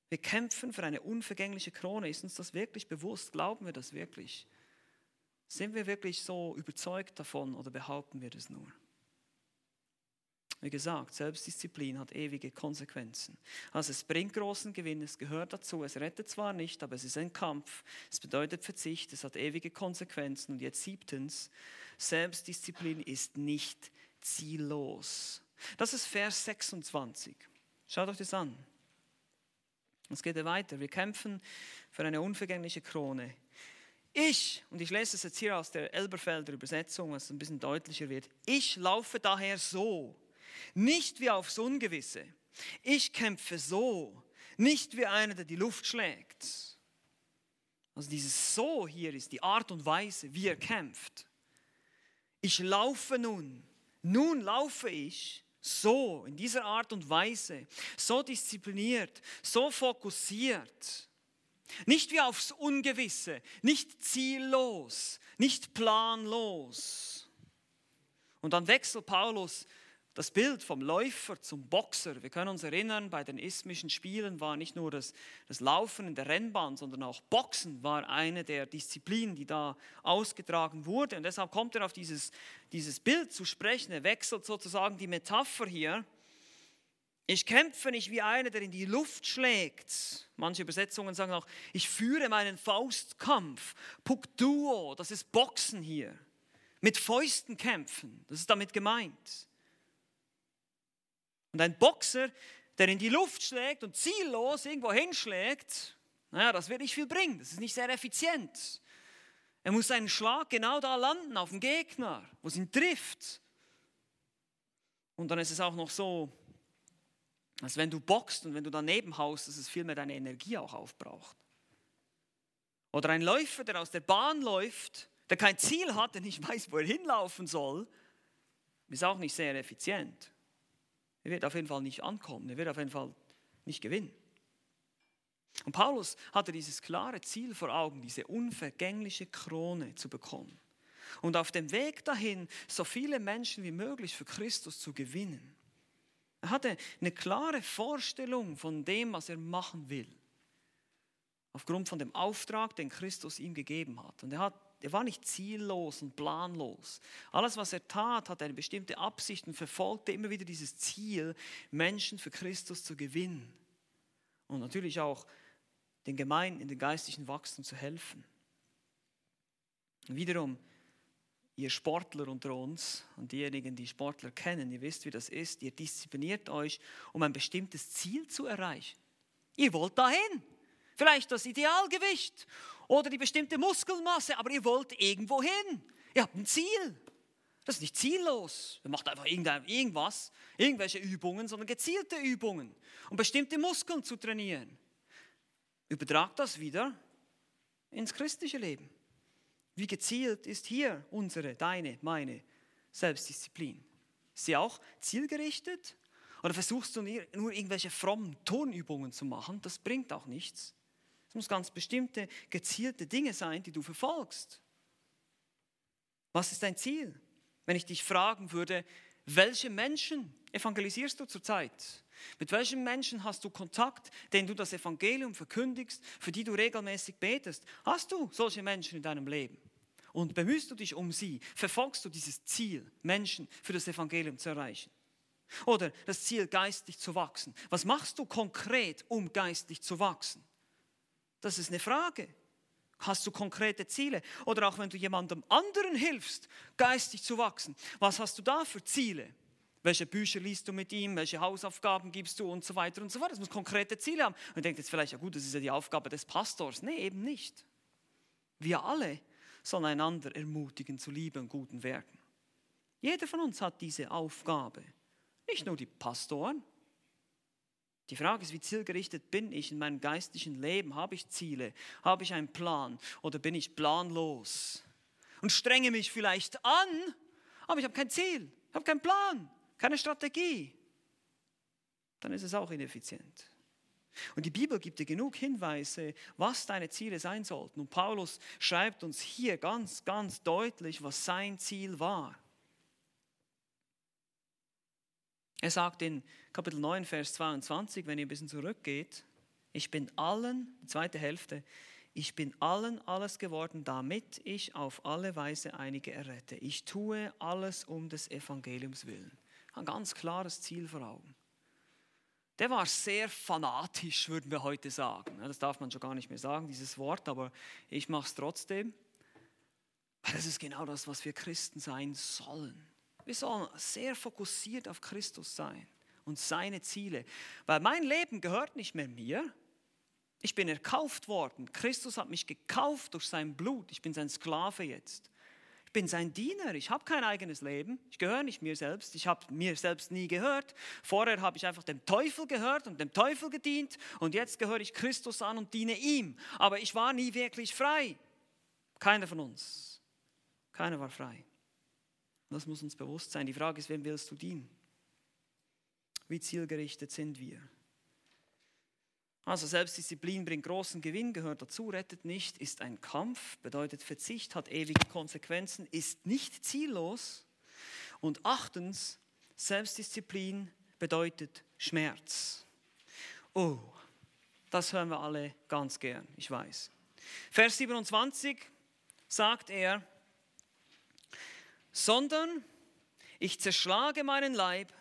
Wir kämpfen für eine unvergängliche Krone. Ist uns das wirklich bewusst? Glauben wir das wirklich? Sind wir wirklich so überzeugt davon oder behaupten wir das nur? Wie gesagt, Selbstdisziplin hat ewige Konsequenzen. Also es bringt großen Gewinn, es gehört dazu, es rettet zwar nicht, aber es ist ein Kampf, es bedeutet Verzicht, es hat ewige Konsequenzen. Und jetzt siebtens, Selbstdisziplin ist nicht ziellos. Das ist Vers 26. Schaut euch das an. Es geht weiter. Wir kämpfen für eine unvergängliche Krone. Ich, und ich lese es jetzt hier aus der Elberfelder Übersetzung, was ein bisschen deutlicher wird. Ich laufe daher so, nicht wie aufs Ungewisse. Ich kämpfe so, nicht wie einer, der die Luft schlägt. Also dieses So hier ist die Art und Weise, wie er kämpft. Ich laufe nun, nun laufe ich so, in dieser Art und Weise, so diszipliniert, so fokussiert. Nicht wie aufs Ungewisse, nicht ziellos, nicht planlos. Und dann wechselt Paulus das Bild vom Läufer zum Boxer. Wir können uns erinnern, bei den ismischen Spielen war nicht nur das, das Laufen in der Rennbahn, sondern auch Boxen war eine der Disziplinen, die da ausgetragen wurde. Und deshalb kommt er auf dieses, dieses Bild zu sprechen. Er wechselt sozusagen die Metapher hier. Ich kämpfe nicht wie einer, der in die Luft schlägt. Manche Übersetzungen sagen auch, ich führe meinen Faustkampf. Puck Duo, das ist Boxen hier. Mit Fäusten kämpfen, das ist damit gemeint. Und ein Boxer, der in die Luft schlägt und ziellos irgendwo hinschlägt, naja, das wird nicht viel bringen. Das ist nicht sehr effizient. Er muss seinen Schlag genau da landen, auf dem Gegner, wo es ihn trifft. Und dann ist es auch noch so, als wenn du boxt und wenn du daneben haust, dass es viel mehr deine Energie auch aufbraucht. Oder ein Läufer, der aus der Bahn läuft, der kein Ziel hat, der nicht weiß, wo er hinlaufen soll, ist auch nicht sehr effizient. Er wird auf jeden Fall nicht ankommen, er wird auf jeden Fall nicht gewinnen. Und Paulus hatte dieses klare Ziel vor Augen, diese unvergängliche Krone zu bekommen. Und auf dem Weg dahin so viele Menschen wie möglich für Christus zu gewinnen. Er hatte eine klare Vorstellung von dem, was er machen will. Aufgrund von dem Auftrag, den Christus ihm gegeben hat. Und er hat er war nicht ziellos und planlos. Alles, was er tat, hatte eine bestimmte Absicht und verfolgte immer wieder dieses Ziel, Menschen für Christus zu gewinnen. Und natürlich auch den Gemeinden in den geistlichen Wachstum zu helfen. Und wiederum, ihr Sportler unter uns und diejenigen, die Sportler kennen, ihr wisst, wie das ist, ihr diszipliniert euch, um ein bestimmtes Ziel zu erreichen. Ihr wollt dahin. Vielleicht das Idealgewicht oder die bestimmte Muskelmasse, aber ihr wollt irgendwo hin. Ihr habt ein Ziel. Das ist nicht ziellos. Ihr macht einfach irgendwas, irgendwelche Übungen, sondern gezielte Übungen, um bestimmte Muskeln zu trainieren. Übertragt das wieder ins christliche Leben. Wie gezielt ist hier unsere, deine, meine Selbstdisziplin? Ist sie auch zielgerichtet? Oder versuchst du nur irgendwelche frommen Turnübungen zu machen? Das bringt auch nichts. Es muss ganz bestimmte, gezielte Dinge sein, die du verfolgst. Was ist dein Ziel? Wenn ich dich fragen würde, welche Menschen evangelisierst du zurzeit? Mit welchen Menschen hast du Kontakt, denen du das Evangelium verkündigst, für die du regelmäßig betest? Hast du solche Menschen in deinem Leben? Und bemühst du dich um sie? Verfolgst du dieses Ziel, Menschen für das Evangelium zu erreichen? Oder das Ziel, geistlich zu wachsen? Was machst du konkret, um geistlich zu wachsen? Das ist eine Frage. Hast du konkrete Ziele? Oder auch wenn du jemandem anderen hilfst, geistig zu wachsen, was hast du da für Ziele? Welche Bücher liest du mit ihm? Welche Hausaufgaben gibst du und so weiter und so fort? Das muss konkrete Ziele haben. Ihr denkt jetzt vielleicht, ja gut, das ist ja die Aufgabe des Pastors. Nee, eben nicht. Wir alle sollen einander ermutigen zu Liebe und guten Werken. Jeder von uns hat diese Aufgabe. Nicht nur die Pastoren, die Frage ist, wie zielgerichtet bin ich in meinem geistlichen Leben? Habe ich Ziele? Habe ich einen Plan? Oder bin ich planlos? Und strenge mich vielleicht an, aber ich habe kein Ziel, ich habe keinen Plan, keine Strategie. Dann ist es auch ineffizient. Und die Bibel gibt dir genug Hinweise, was deine Ziele sein sollten. Und Paulus schreibt uns hier ganz, ganz deutlich, was sein Ziel war. Er sagt in Kapitel 9, Vers 22, wenn ihr ein bisschen zurückgeht, ich bin allen, die zweite Hälfte, ich bin allen alles geworden, damit ich auf alle Weise einige errette. Ich tue alles um des Evangeliums willen. Ein ganz klares Ziel vor Augen. Der war sehr fanatisch, würden wir heute sagen. Das darf man schon gar nicht mehr sagen, dieses Wort, aber ich mache es trotzdem. Das ist genau das, was wir Christen sein sollen. Wir sollen sehr fokussiert auf Christus sein und seine Ziele. Weil mein Leben gehört nicht mehr mir. Ich bin erkauft worden. Christus hat mich gekauft durch sein Blut. Ich bin sein Sklave jetzt. Ich bin sein Diener. Ich habe kein eigenes Leben. Ich gehöre nicht mir selbst. Ich habe mir selbst nie gehört. Vorher habe ich einfach dem Teufel gehört und dem Teufel gedient. Und jetzt gehöre ich Christus an und diene ihm. Aber ich war nie wirklich frei. Keiner von uns. Keiner war frei. Das muss uns bewusst sein. Die Frage ist, wem willst du dienen? Wie zielgerichtet sind wir? Also Selbstdisziplin bringt großen Gewinn, gehört dazu, rettet nicht, ist ein Kampf, bedeutet Verzicht, hat ewige Konsequenzen, ist nicht ziellos. Und achtens, Selbstdisziplin bedeutet Schmerz. Oh, das hören wir alle ganz gern, ich weiß. Vers 27 sagt er, sondern ich zerschlage meinen Leib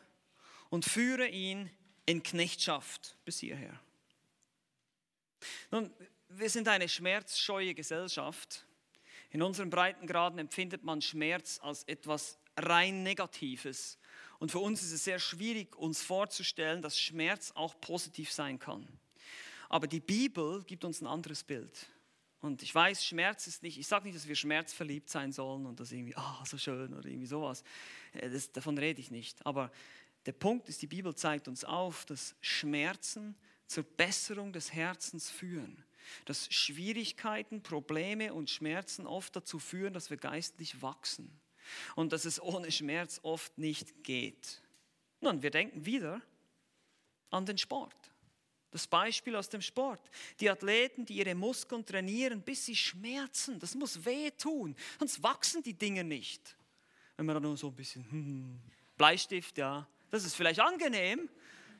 und führe ihn in Knechtschaft bis hierher. Nun, wir sind eine schmerzscheue Gesellschaft. In unseren Breitengraden empfindet man Schmerz als etwas rein Negatives. Und für uns ist es sehr schwierig, uns vorzustellen, dass Schmerz auch positiv sein kann. Aber die Bibel gibt uns ein anderes Bild. Und ich weiß, Schmerz ist nicht, ich sage nicht, dass wir schmerzverliebt sein sollen und das irgendwie, ah, oh, so schön oder irgendwie sowas. Äh, das, davon rede ich nicht. Aber der Punkt ist, die Bibel zeigt uns auf, dass Schmerzen zur Besserung des Herzens führen. Dass Schwierigkeiten, Probleme und Schmerzen oft dazu führen, dass wir geistlich wachsen. Und dass es ohne Schmerz oft nicht geht. Nun, wir denken wieder an den Sport. Das Beispiel aus dem Sport. Die Athleten, die ihre Muskeln trainieren, bis sie schmerzen. Das muss wehtun, sonst wachsen die Dinge nicht. Wenn man dann nur so ein bisschen hm, Bleistift, ja, das ist vielleicht angenehm.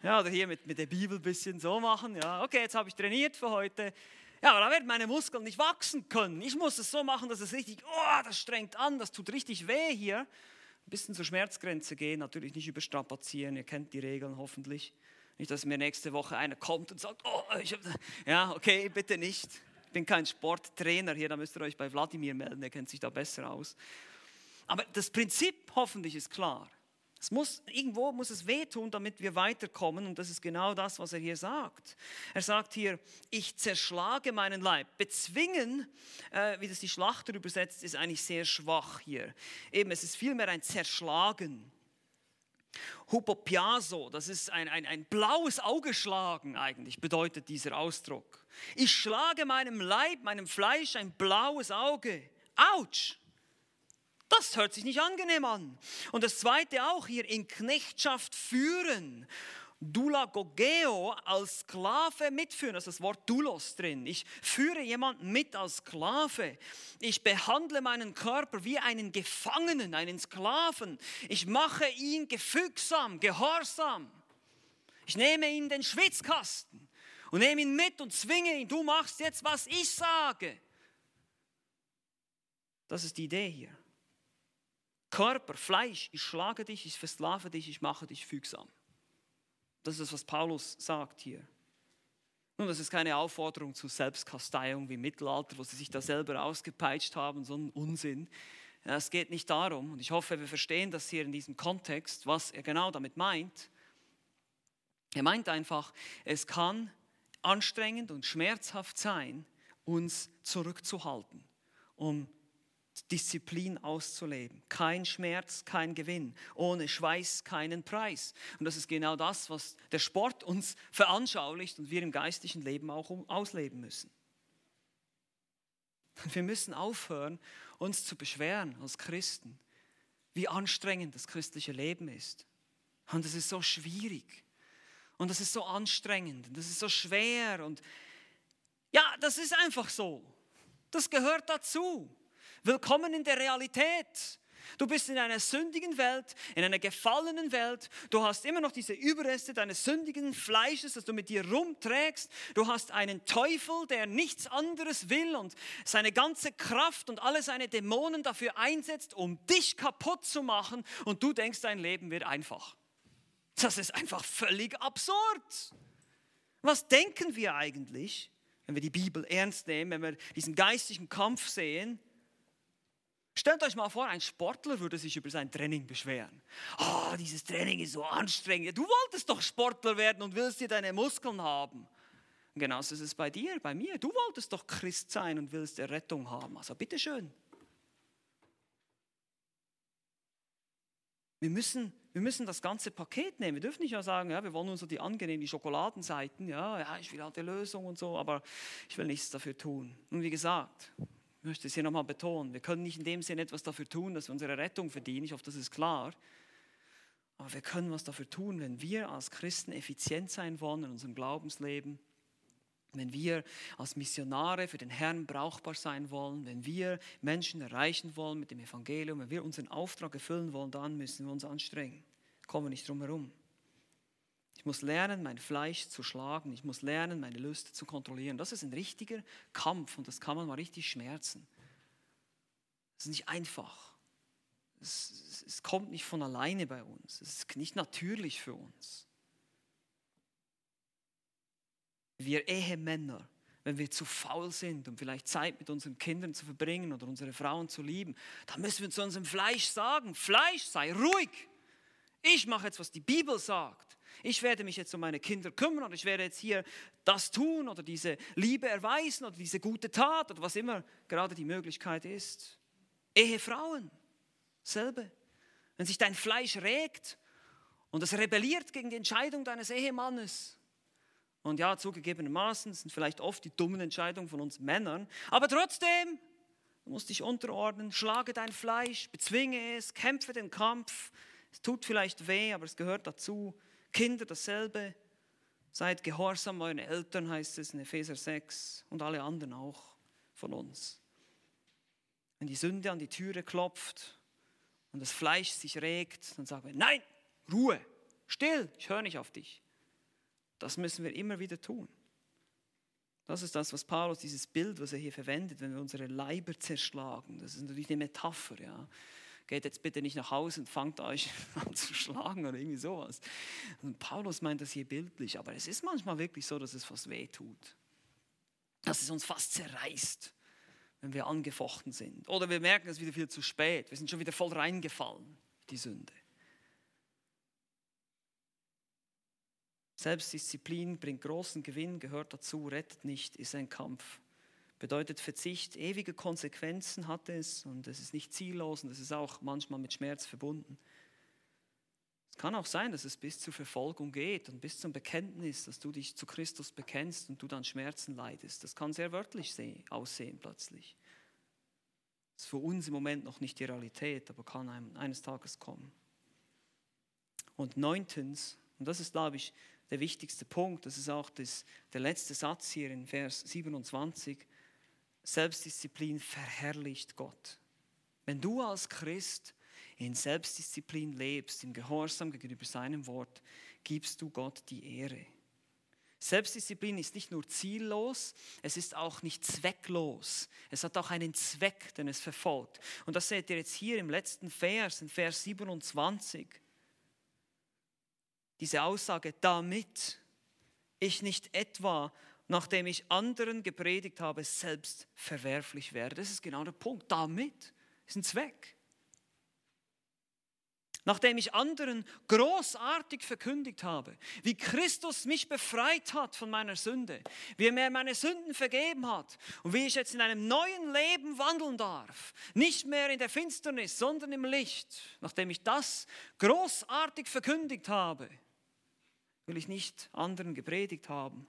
Ja, oder hier mit, mit der Bibel ein bisschen so machen. Ja, okay, jetzt habe ich trainiert für heute. Ja, aber da werden meine Muskeln nicht wachsen können. Ich muss es so machen, dass es richtig, oh, das strengt an, das tut richtig weh hier. Ein bisschen zur Schmerzgrenze gehen, natürlich nicht überstrapazieren, ihr kennt die Regeln hoffentlich. Nicht, dass mir nächste Woche einer kommt und sagt, oh, ich hab, ja, okay, bitte nicht. Ich bin kein Sporttrainer hier, da müsst ihr euch bei Wladimir melden, der kennt sich da besser aus. Aber das Prinzip hoffentlich ist klar. Es muss, irgendwo muss es wehtun, damit wir weiterkommen. Und das ist genau das, was er hier sagt. Er sagt hier, ich zerschlage meinen Leib. Bezwingen, äh, wie das die Schlachter übersetzt, ist eigentlich sehr schwach hier. Eben, es ist vielmehr ein Zerschlagen. Hupopiaso, das ist ein, ein, ein blaues Auge schlagen eigentlich, bedeutet dieser Ausdruck. Ich schlage meinem Leib, meinem Fleisch ein blaues Auge. Autsch! Das hört sich nicht angenehm an. Und das zweite auch hier, in Knechtschaft führen. Dulagogeo als Sklave mitführen, ist das Wort Dulos drin. Ich führe jemanden mit als Sklave. Ich behandle meinen Körper wie einen Gefangenen, einen Sklaven. Ich mache ihn gefügsam, gehorsam. Ich nehme ihn den Schwitzkasten und nehme ihn mit und zwinge ihn, du machst jetzt, was ich sage. Das ist die Idee hier. Körper, Fleisch, ich schlage dich, ich versklave dich, ich mache dich fügsam. Das ist, was Paulus sagt hier. Nun, das ist keine Aufforderung zur Selbstkasteiung wie im Mittelalter, wo sie sich da selber ausgepeitscht haben, so ein Unsinn. es geht nicht darum, und ich hoffe, wir verstehen das hier in diesem Kontext, was er genau damit meint. Er meint einfach, es kann anstrengend und schmerzhaft sein, uns zurückzuhalten, um Disziplin auszuleben. Kein Schmerz, kein Gewinn. Ohne Schweiß keinen Preis. Und das ist genau das, was der Sport uns veranschaulicht und wir im geistlichen Leben auch ausleben müssen. Wir müssen aufhören, uns zu beschweren als Christen, wie anstrengend das christliche Leben ist. Und es ist so schwierig. Und das ist so anstrengend. Und das ist so schwer. Und ja, das ist einfach so. Das gehört dazu. Willkommen in der Realität. Du bist in einer sündigen Welt, in einer gefallenen Welt. Du hast immer noch diese Überreste deines sündigen Fleisches, das du mit dir rumträgst. Du hast einen Teufel, der nichts anderes will und seine ganze Kraft und alle seine Dämonen dafür einsetzt, um dich kaputt zu machen. Und du denkst, dein Leben wird einfach. Das ist einfach völlig absurd. Was denken wir eigentlich, wenn wir die Bibel ernst nehmen, wenn wir diesen geistigen Kampf sehen? Stellt euch mal vor, ein Sportler würde sich über sein Training beschweren. Oh, dieses Training ist so anstrengend. Du wolltest doch Sportler werden und willst dir deine Muskeln haben. Und genauso ist es bei dir, bei mir. Du wolltest doch Christ sein und willst Errettung haben. Also bitteschön. Wir müssen, wir müssen das ganze Paket nehmen. Wir dürfen nicht nur sagen, ja, wir wollen nur so die angenehmen, die Schokoladenseiten. Ja, ja, ich will halt die Lösung und so, aber ich will nichts dafür tun. Und wie gesagt, ich möchte es hier nochmal betonen. Wir können nicht in dem Sinne etwas dafür tun, dass wir unsere Rettung verdienen. Ich hoffe, das ist klar. Aber wir können was dafür tun, wenn wir als Christen effizient sein wollen in unserem Glaubensleben, wenn wir als Missionare für den Herrn brauchbar sein wollen, wenn wir Menschen erreichen wollen mit dem Evangelium, wenn wir unseren Auftrag erfüllen wollen, dann müssen wir uns anstrengen. Kommen wir nicht drum herum. Ich muss lernen, mein Fleisch zu schlagen. Ich muss lernen, meine Lüste zu kontrollieren. Das ist ein richtiger Kampf und das kann man mal richtig schmerzen. Das ist nicht einfach. Es, es, es kommt nicht von alleine bei uns. Es ist nicht natürlich für uns. Wir Ehemänner, wenn wir zu faul sind, um vielleicht Zeit mit unseren Kindern zu verbringen oder unsere Frauen zu lieben, dann müssen wir zu unserem Fleisch sagen, Fleisch, sei ruhig. Ich mache jetzt, was die Bibel sagt. Ich werde mich jetzt um meine Kinder kümmern oder ich werde jetzt hier das tun oder diese Liebe erweisen oder diese gute Tat oder was immer gerade die Möglichkeit ist. Ehefrauen, selbe. Wenn sich dein Fleisch regt und es rebelliert gegen die Entscheidung deines Ehemannes, und ja, zugegebenermaßen sind vielleicht oft die dummen Entscheidungen von uns Männern, aber trotzdem, du musst dich unterordnen, schlage dein Fleisch, bezwinge es, kämpfe den Kampf. Es tut vielleicht weh, aber es gehört dazu. Kinder dasselbe. Seid gehorsam euren Eltern, heißt es in Epheser 6 und alle anderen auch von uns. Wenn die Sünde an die Türe klopft und das Fleisch sich regt, dann sagen wir, nein, Ruhe, still, ich höre nicht auf dich. Das müssen wir immer wieder tun. Das ist das, was Paulus, dieses Bild, was er hier verwendet, wenn wir unsere Leiber zerschlagen. Das ist natürlich eine Metapher, ja. Geht jetzt bitte nicht nach Hause und fangt euch an zu schlagen oder irgendwie sowas. Und Paulus meint das hier bildlich, aber es ist manchmal wirklich so, dass es fast weh tut. Dass es uns fast zerreißt, wenn wir angefochten sind. Oder wir merken, es ist wieder viel zu spät. Wir sind schon wieder voll reingefallen, die Sünde. Selbstdisziplin bringt großen Gewinn, gehört dazu, rettet nicht, ist ein Kampf. Bedeutet Verzicht, ewige Konsequenzen hat es und es ist nicht ziellos und es ist auch manchmal mit Schmerz verbunden. Es kann auch sein, dass es bis zur Verfolgung geht und bis zum Bekenntnis, dass du dich zu Christus bekennst und du dann Schmerzen leidest. Das kann sehr wörtlich aussehen plötzlich. Das ist für uns im Moment noch nicht die Realität, aber kann eines Tages kommen. Und neuntens, und das ist, glaube ich, der wichtigste Punkt, das ist auch das, der letzte Satz hier in Vers 27, Selbstdisziplin verherrlicht Gott. Wenn du als Christ in Selbstdisziplin lebst, im Gehorsam gegenüber seinem Wort, gibst du Gott die Ehre. Selbstdisziplin ist nicht nur ziellos, es ist auch nicht zwecklos. Es hat auch einen Zweck, den es verfolgt. Und das seht ihr jetzt hier im letzten Vers, in Vers 27 diese Aussage, damit ich nicht etwa, nachdem ich anderen gepredigt habe, selbst verwerflich werde. Das ist genau der Punkt. Damit ist ein Zweck. Nachdem ich anderen großartig verkündigt habe, wie Christus mich befreit hat von meiner Sünde, wie er mir meine Sünden vergeben hat und wie ich jetzt in einem neuen Leben wandeln darf, nicht mehr in der Finsternis, sondern im Licht, nachdem ich das großartig verkündigt habe, will ich nicht anderen gepredigt haben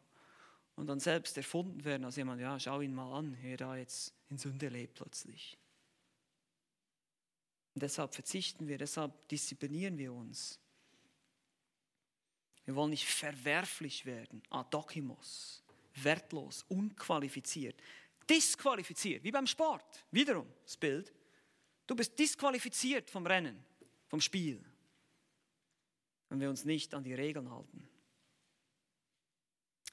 und dann selbst erfunden werden als jemand, ja, schau ihn mal an, er da jetzt in Sünde lebt plötzlich. Und deshalb verzichten wir, deshalb disziplinieren wir uns. Wir wollen nicht verwerflich werden, adokimos, wertlos, unqualifiziert, disqualifiziert, wie beim Sport. Wiederum das Bild. Du bist disqualifiziert vom Rennen, vom Spiel wenn wir uns nicht an die Regeln halten.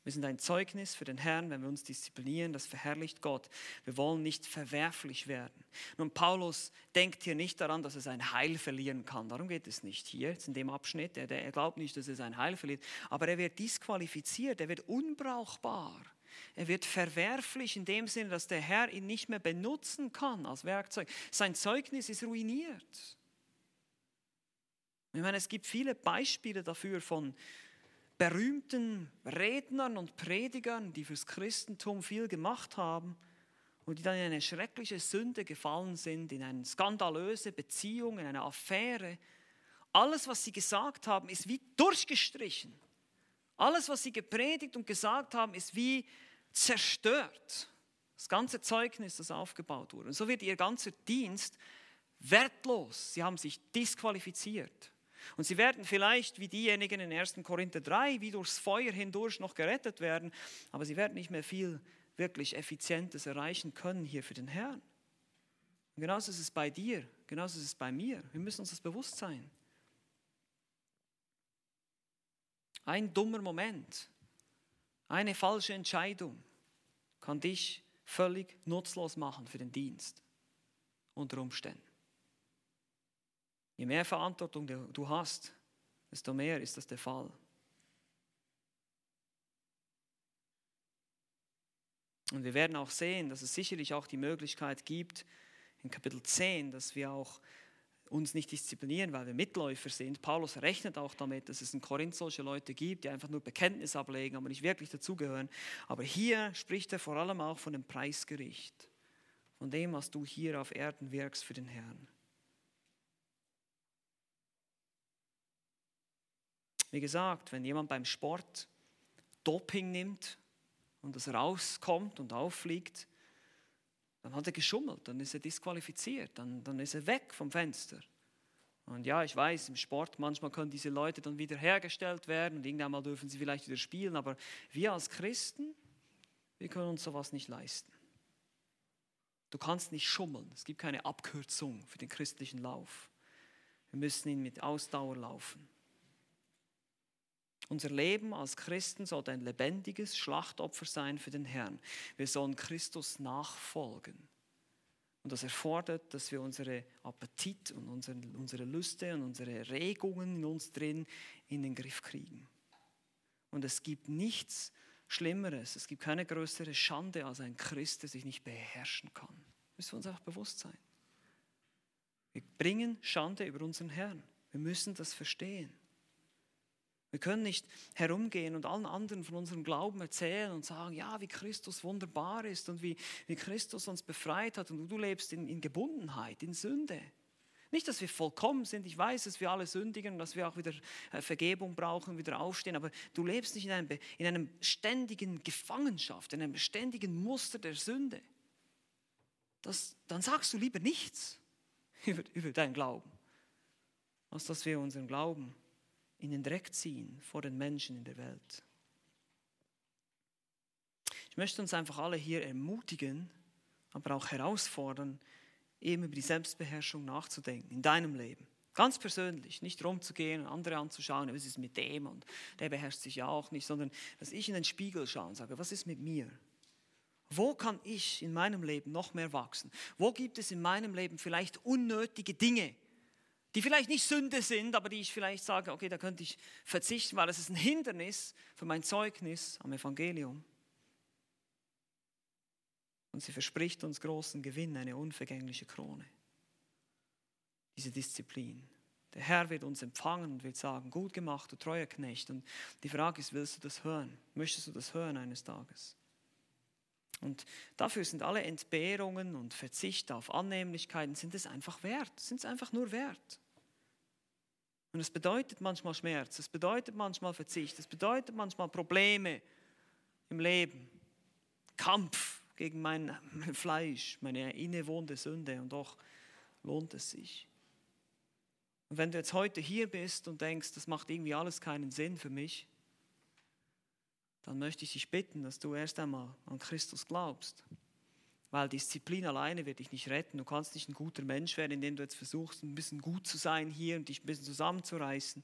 Wir sind ein Zeugnis für den Herrn, wenn wir uns disziplinieren, das verherrlicht Gott. Wir wollen nicht verwerflich werden. Nun, Paulus denkt hier nicht daran, dass er sein Heil verlieren kann. Darum geht es nicht hier, jetzt in dem Abschnitt. Er, er glaubt nicht, dass er sein Heil verliert. Aber er wird disqualifiziert, er wird unbrauchbar. Er wird verwerflich in dem Sinne, dass der Herr ihn nicht mehr benutzen kann als Werkzeug. Sein Zeugnis ist ruiniert. Ich meine, es gibt viele Beispiele dafür von berühmten Rednern und Predigern, die fürs Christentum viel gemacht haben und die dann in eine schreckliche Sünde gefallen sind, in eine skandalöse Beziehung, in eine Affäre. Alles, was sie gesagt haben, ist wie durchgestrichen. Alles, was sie gepredigt und gesagt haben, ist wie zerstört. Das ganze Zeugnis, das aufgebaut wurde. Und so wird ihr ganzer Dienst wertlos. Sie haben sich disqualifiziert. Und sie werden vielleicht wie diejenigen in 1. Korinther 3, wie durchs Feuer hindurch noch gerettet werden, aber sie werden nicht mehr viel wirklich Effizientes erreichen können hier für den Herrn. Und genauso ist es bei dir, genauso ist es bei mir. Wir müssen uns das bewusst sein. Ein dummer Moment, eine falsche Entscheidung kann dich völlig nutzlos machen für den Dienst unter Umständen. Je mehr Verantwortung du hast, desto mehr ist das der Fall. Und wir werden auch sehen, dass es sicherlich auch die Möglichkeit gibt, in Kapitel 10, dass wir auch uns nicht disziplinieren, weil wir Mitläufer sind. Paulus rechnet auch damit, dass es in Korinth solche Leute gibt, die einfach nur Bekenntnis ablegen, aber nicht wirklich dazugehören. Aber hier spricht er vor allem auch von dem Preisgericht, von dem, was du hier auf Erden wirkst für den Herrn. Wie gesagt, wenn jemand beim Sport Doping nimmt und das rauskommt und auffliegt, dann hat er geschummelt, dann ist er disqualifiziert, dann, dann ist er weg vom Fenster. Und ja, ich weiß, im Sport manchmal können diese Leute dann wieder hergestellt werden und irgendwann mal dürfen sie vielleicht wieder spielen, aber wir als Christen, wir können uns sowas nicht leisten. Du kannst nicht schummeln, es gibt keine Abkürzung für den christlichen Lauf. Wir müssen ihn mit Ausdauer laufen. Unser Leben als Christen sollte ein lebendiges Schlachtopfer sein für den Herrn. Wir sollen Christus nachfolgen. Und das erfordert, dass wir unsere Appetit und unsere, unsere Lüste und unsere Regungen in uns drin in den Griff kriegen. Und es gibt nichts Schlimmeres, es gibt keine größere Schande als ein Christ, der sich nicht beherrschen kann. Müssen wir uns auch bewusst sein. Wir bringen Schande über unseren Herrn. Wir müssen das verstehen. Wir können nicht herumgehen und allen anderen von unserem Glauben erzählen und sagen, ja, wie Christus wunderbar ist und wie, wie Christus uns befreit hat und du lebst in, in Gebundenheit, in Sünde. Nicht, dass wir vollkommen sind. Ich weiß, dass wir alle sündigen dass wir auch wieder äh, Vergebung brauchen, wieder aufstehen. Aber du lebst nicht in einem, in einem ständigen Gefangenschaft, in einem ständigen Muster der Sünde. Das, dann sagst du lieber nichts über, über deinen Glauben, als dass wir unseren Glauben in den Dreck ziehen vor den Menschen in der Welt. Ich möchte uns einfach alle hier ermutigen, aber auch herausfordern, eben über die Selbstbeherrschung nachzudenken in deinem Leben. Ganz persönlich, nicht rumzugehen und andere anzuschauen, was ist mit dem und der beherrscht sich ja auch nicht, sondern dass ich in den Spiegel schaue und sage, was ist mit mir? Wo kann ich in meinem Leben noch mehr wachsen? Wo gibt es in meinem Leben vielleicht unnötige Dinge, die vielleicht nicht Sünde sind, aber die ich vielleicht sage, okay, da könnte ich verzichten, weil es ist ein Hindernis für mein Zeugnis am Evangelium. Und sie verspricht uns großen Gewinn, eine unvergängliche Krone. Diese Disziplin. Der Herr wird uns empfangen und wird sagen, gut gemacht, du treuer Knecht. Und die Frage ist, willst du das hören? Möchtest du das hören eines Tages? Und dafür sind alle Entbehrungen und Verzicht auf Annehmlichkeiten, sind es einfach wert, sind es einfach nur wert. Und es bedeutet manchmal Schmerz, es bedeutet manchmal Verzicht, es bedeutet manchmal Probleme im Leben, Kampf gegen mein, Fleisch, meine innewohnte Sünde und doch lohnt es sich. Und wenn du jetzt heute hier bist und denkst, das macht irgendwie alles keinen Sinn für mich, dann möchte ich dich bitten, dass du erst einmal an Christus glaubst. Weil Disziplin alleine wird dich nicht retten. Du kannst nicht ein guter Mensch werden, indem du jetzt versuchst, ein bisschen gut zu sein hier und dich ein bisschen zusammenzureißen.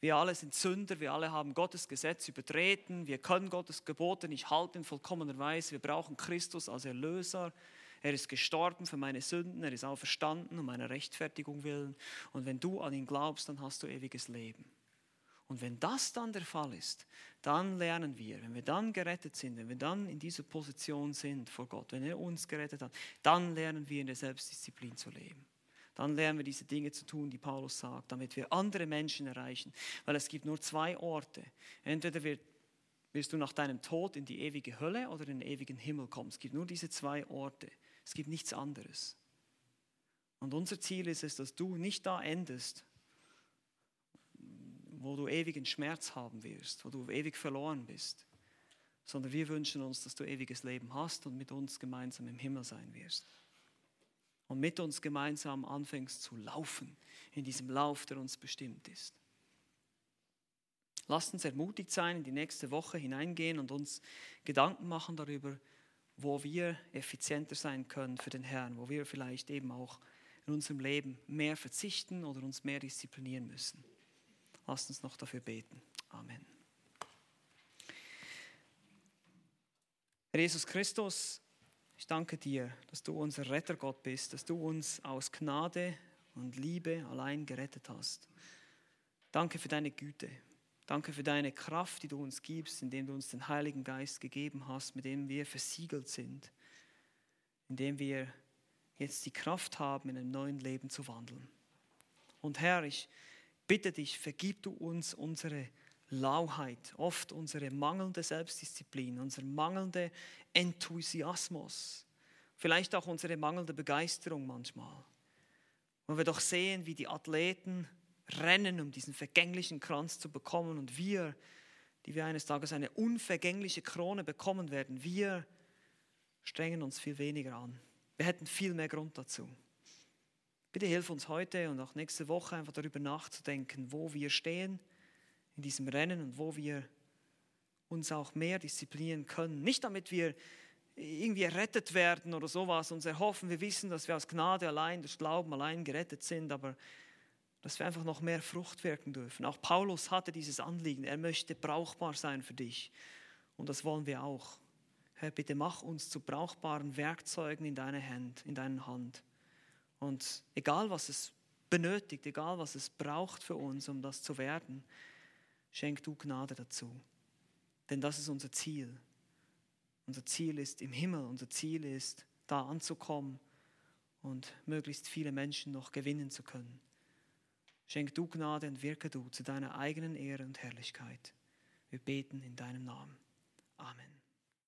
Wir alle sind Sünder, wir alle haben Gottes Gesetz übertreten, wir können Gottes Gebote nicht halten in vollkommener Weise. Wir brauchen Christus als Erlöser. Er ist gestorben für meine Sünden, er ist auferstanden um meiner Rechtfertigung willen. Und wenn du an ihn glaubst, dann hast du ewiges Leben. Und wenn das dann der Fall ist, dann lernen wir, wenn wir dann gerettet sind, wenn wir dann in dieser Position sind vor Gott, wenn er uns gerettet hat, dann lernen wir in der Selbstdisziplin zu leben. Dann lernen wir diese Dinge zu tun, die Paulus sagt, damit wir andere Menschen erreichen. Weil es gibt nur zwei Orte. Entweder wird, wirst du nach deinem Tod in die ewige Hölle oder in den ewigen Himmel kommen. Es gibt nur diese zwei Orte. Es gibt nichts anderes. Und unser Ziel ist es, dass du nicht da endest, wo du ewigen Schmerz haben wirst, wo du ewig verloren bist, sondern wir wünschen uns, dass du ewiges Leben hast und mit uns gemeinsam im Himmel sein wirst. Und mit uns gemeinsam anfängst zu laufen in diesem Lauf, der uns bestimmt ist. Lasst uns ermutigt sein, in die nächste Woche hineingehen und uns Gedanken machen darüber, wo wir effizienter sein können für den Herrn, wo wir vielleicht eben auch in unserem Leben mehr verzichten oder uns mehr disziplinieren müssen. Lasst uns noch dafür beten. Amen. Jesus Christus, ich danke dir, dass du unser Rettergott bist, dass du uns aus Gnade und Liebe allein gerettet hast. Danke für deine Güte. Danke für deine Kraft, die du uns gibst, indem du uns den Heiligen Geist gegeben hast, mit dem wir versiegelt sind, indem wir jetzt die Kraft haben, in einem neuen Leben zu wandeln. Und Herr, ich bitte dich, vergib du uns unsere Lauheit, oft unsere mangelnde Selbstdisziplin, unser mangelnder Enthusiasmus, vielleicht auch unsere mangelnde Begeisterung manchmal. Und wir doch sehen, wie die Athleten rennen, um diesen vergänglichen Kranz zu bekommen und wir, die wir eines Tages eine unvergängliche Krone bekommen werden, wir strengen uns viel weniger an. Wir hätten viel mehr Grund dazu. Bitte hilf uns heute und auch nächste Woche einfach darüber nachzudenken, wo wir stehen in diesem Rennen und wo wir uns auch mehr disziplinieren können. Nicht damit wir irgendwie errettet werden oder sowas, uns erhoffen, wir wissen, dass wir aus Gnade allein, durch Glauben allein gerettet sind, aber dass wir einfach noch mehr Frucht wirken dürfen. Auch Paulus hatte dieses Anliegen, er möchte brauchbar sein für dich und das wollen wir auch. Herr, bitte mach uns zu brauchbaren Werkzeugen in deiner Hand, in deiner Hand. Und egal was es benötigt, egal was es braucht für uns, um das zu werden, schenk du Gnade dazu. Denn das ist unser Ziel. Unser Ziel ist im Himmel, unser Ziel ist, da anzukommen und möglichst viele Menschen noch gewinnen zu können. Schenk du Gnade und wirke du zu deiner eigenen Ehre und Herrlichkeit. Wir beten in deinem Namen. Amen.